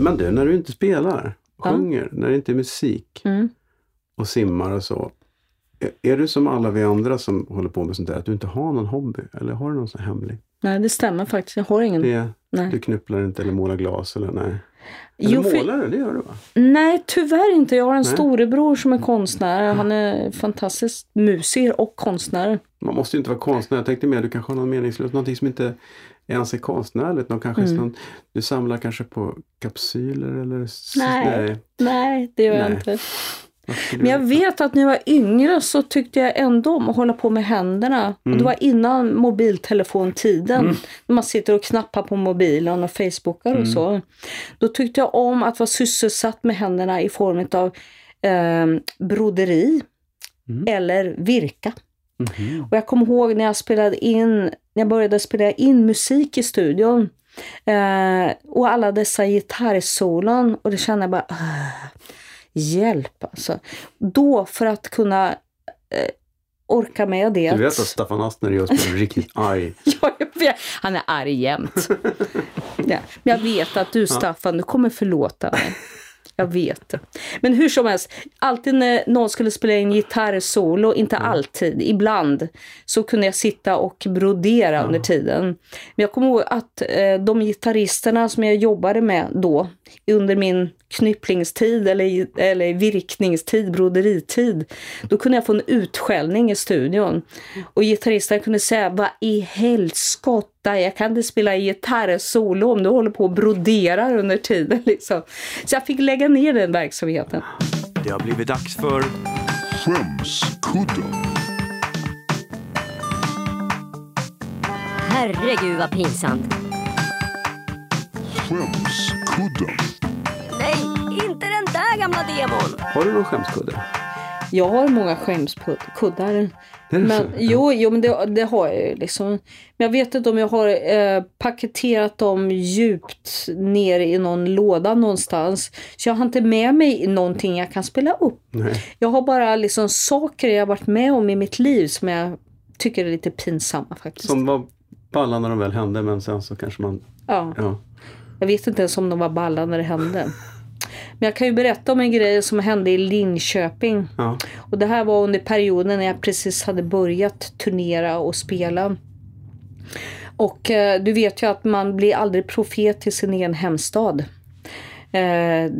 Men du, när du inte spelar, Ja. sjunger, när det inte är musik Mm. och simmar och så. Är- Är du som alla vi andra som håller på med sånt där, att du inte har någon hobby? Eller har du någon sån hemlig? Nej, det stämmer faktiskt. Jag har ingen. Det, du knupplar inte eller målar glas eller nej? Eller Jo, målar du? Det gör du va? Nej, tyvärr inte. Jag har en Nej. storebror som är konstnär. Han är fantastisk musiker och konstnär. Man måste ju inte vara konstnär. Jag tänkte mer du kanske har någon meningslös, någonting som inte ens är konstnärligt. Någon kanske Mm. sån, du samlar kanske på kapsyler eller? s- Nej. Nej, det gör jag Nej. inte. Men jag vet att när jag var yngre så tyckte jag ändå om att hålla på med händerna. Och det var innan mobiltelefontiden. När man sitter och knappar på mobilen och facebookar och så. Då tyckte jag om att vara sysselsatt med händerna i form av eh, broderi eller virka. Mhm. Och jag kommer ihåg när jag spelade in, när jag började spela in musik i studion. Eh, och alla dessa gitarrsolon och det kände jag bara, "Ah, hjälp alltså. Då för att kunna eh, orka med det. Du vet att Staffan Astner är just riktigt arg. Ja. Han är arg jämt. ja. Men jag vet att du Staffan, du kommer förlåta mig. Jag vet. Men hur som helst, alltid när någon skulle spela in gitarrsolo, inte alltid, ibland, så kunde jag sitta och brodera under tiden. Men jag kommer ihåg att eh, de gitarristerna som jag jobbade med då, under min knypplingstid eller, eller virkningstid, broderitid, då kunde jag få en utskällning i studion. Och gitarristerna kunde säga, vad i helskotta, jag kan inte spela gitarrsolo om du håller på och broderar under tiden. Liksom. Så jag fick lägga ner den verksamheten. Det har blivit dags för Skämskudden. Herregud vad pinsamt. Skämskudden. Nej, inte den där gamla demon. Har du någon skämskudde? Jag har många skämskuddar. Men, jo, jo, men det, det har jag ju liksom. Men jag vet inte om jag har eh, paketerat dem djupt ner i någon låda någonstans. Så jag har inte med mig någonting jag kan spela upp. Nej. Jag har bara liksom saker jag har varit med om i mitt liv som jag tycker är lite pinsamma faktiskt. Som var balla när de väl hände men sen så kanske man... Ja, Ja. jag vet inte ens om de var balla när det hände. Men jag kan ju berätta om en grej som hände i Linköping. ja. Och det här var under perioden när jag precis hade börjat turnera och spela. Och eh, du vet ju att man blir aldrig profet i sin egen hemstad. Eh,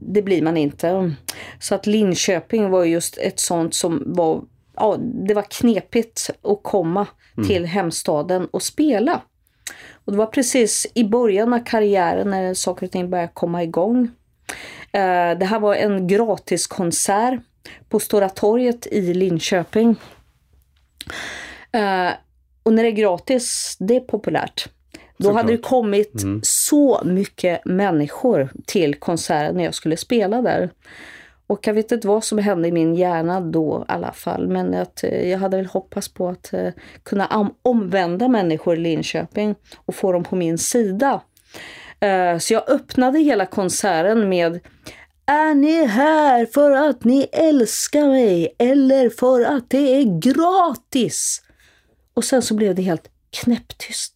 det blir man inte. Så att Linköping var just ett sånt som var, ja det var knepigt att komma till hemstaden och spela. Och det var precis i början av karriären när saker och ting började komma igång. Eh, det här var en gratiskonsert på Stora torget i Linköping. Eh, och när det är gratis, det är populärt. Då Såklart. hade det kommit så mycket människor till konserten när jag skulle spela där. Och jag vet inte vad som hände i min hjärna då i alla fall. Men att, eh, jag hade väl hoppats på att kunna om- omvända människor i Linköping och få dem på min sida. Eh, så jag öppnade hela konserten med Är ni här för att ni älskar mig eller för att det är gratis? Och sen så blev det helt knäpptyst.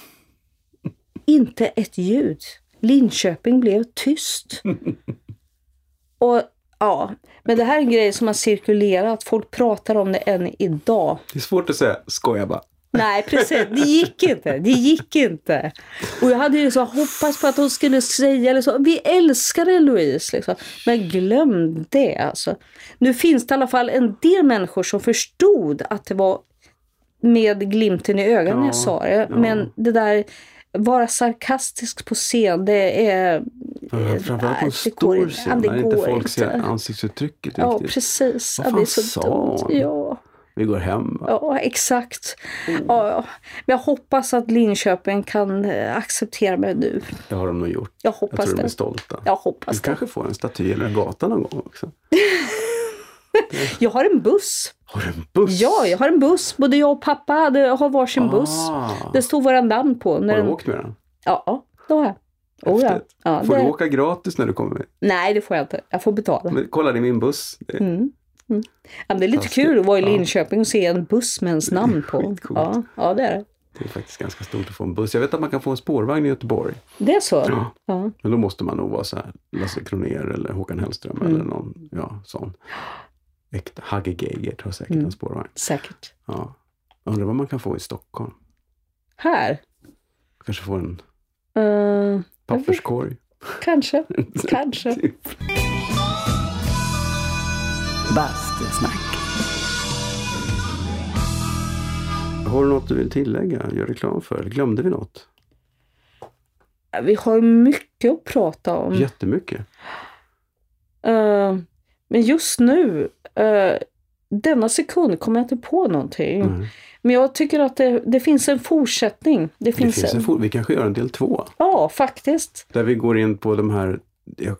Inte ett ljud. Linköping blev tyst. Och ja, men det här är en grej som har cirkulerat. Folk pratar om det än idag. Det är svårt att säga skoja bara. Nej, precis. Det gick inte. Det gick inte. Och jag hade ju så hoppats på att hon skulle säga eller så. Vi älskar dig Louise. Liksom. Men glöm det alltså. Nu finns det i alla fall en del människor som förstod att det var med glimten i ögat när jag Ja, sa det. ja. Men det där vara sarkastisk på scen, det är... Framförallt på en stor scen Ja, när inte folk ser ansiktsuttrycket Ja, riktigt. precis. Vad Ja, det är fan så sa dumt. hon? Ja. Vi går hem. va? Ja, exakt. Ja, ja. Men jag hoppas att Linköping kan eh, acceptera mig nu. Det har de nog gjort. Jag Jag hoppas tror de är det. stolta. Jag Du hoppas det. kanske får en staty eller en gata någon gång också. Jag har en buss. Har du en buss? Ja, jag har en buss. Både jag och pappa hade, har varsin buss. Ah. Det stod våra namn på. Har du den... åkt med den? Ja, det har jag. Oh, ja. Ja, Får det... du åka gratis när du kommer med? Nej, det får jag inte. Jag får betala. Men, kolla, det är min buss. Det Mm. Mm. Ja, det är lite kul att vara i. Linköping och se en buss med ens namn på. Ja, ja, det är det. Det är faktiskt ganska stort att få en buss. Jag vet att man kan få en spårvagn i Göteborg. Det är så? Ja. Ja. Men då måste man nog vara så här Lasse Kronér eller Håkan Hellström Mm. eller någon ja, sån. Äkta. Hagge Geigert har säkert Mm. en spårvagn. Säkert. Ja. Jag undrar vad man kan få i Stockholm. Här? Kanske få en Uh, papperskorg. kanske. Kanske. Bastusnack. Har du något du vill tillägga? Gör reklam för? Glömde vi något? Vi har mycket att prata om. Jättemycket. Eh, men just nu, eh, denna sekund kommer jag inte på någonting. Nej. Men jag tycker att det, det finns en fortsättning. Det Det finns, finns en for- vi kanske gör en del två. Ja, faktiskt. Där vi går in på de här,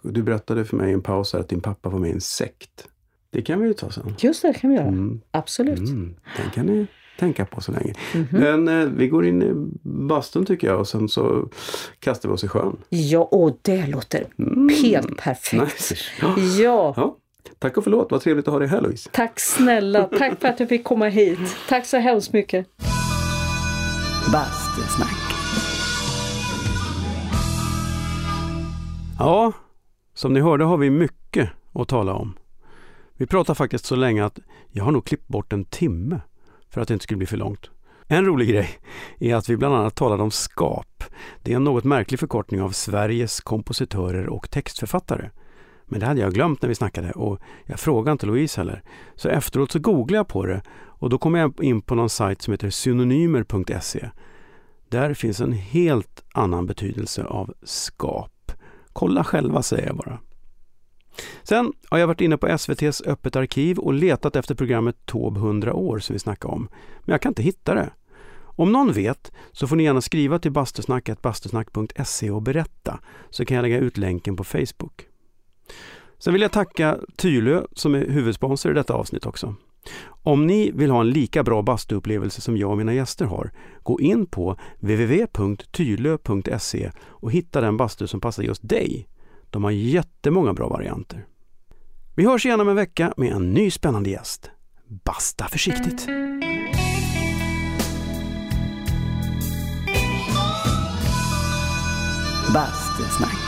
du berättade för mig i en paus här att din pappa var med i en sekt. Det kan vi ju ta sen. Just det kan vi göra. Mm. Absolut. Mm. Den kan ni tänka på så länge. Mhm. Men eh, vi går in i bastun tycker jag och sen så kastar vi oss i sjön. Ja, och det låter Mm. helt perfekt. Nice. Ja. Ja, Ja. Tack och förlåt, vad trevligt att ha dig här Louise. tack snälla. Tack för att jag fick komma hit. Tack så hemskt mycket. Bastusnack. Ja, som ni hörde har vi mycket att tala om. Vi pratade faktiskt så länge att jag har nog klippt bort en timme för att det inte skulle bli för långt. En rolig grej är att vi bland annat talade om SKAP. Det är en något märklig förkortning av Sveriges kompositörer och textförfattare. Men det hade jag glömt när vi snackade och jag frågade inte Louise heller. Så efteråt så googlade jag på det och då kom jag in på någon sajt som heter synonymer.se. Där finns en helt annan betydelse av SKAP. Kolla själva säger jag bara. Sen har jag varit inne på SVTs Öppet arkiv och letat efter programmet Tåb 100 år som vi snackade om. Men jag kan inte hitta det. Om någon vet så får ni gärna skriva till bastusnacket bastusnack.se och berätta så kan jag lägga ut länken på Facebook. Sen vill jag tacka Tylö som är huvudsponsor i detta avsnitt också. Om ni vill ha en lika bra bastuupplevelse som jag och mina gäster har, gå in på www.tylö.se och hitta den bastu som passar just dig. De har jättemånga bra varianter. Vi hörs igen om en vecka med en ny spännande gäst. Basta försiktigt! Bastusnack.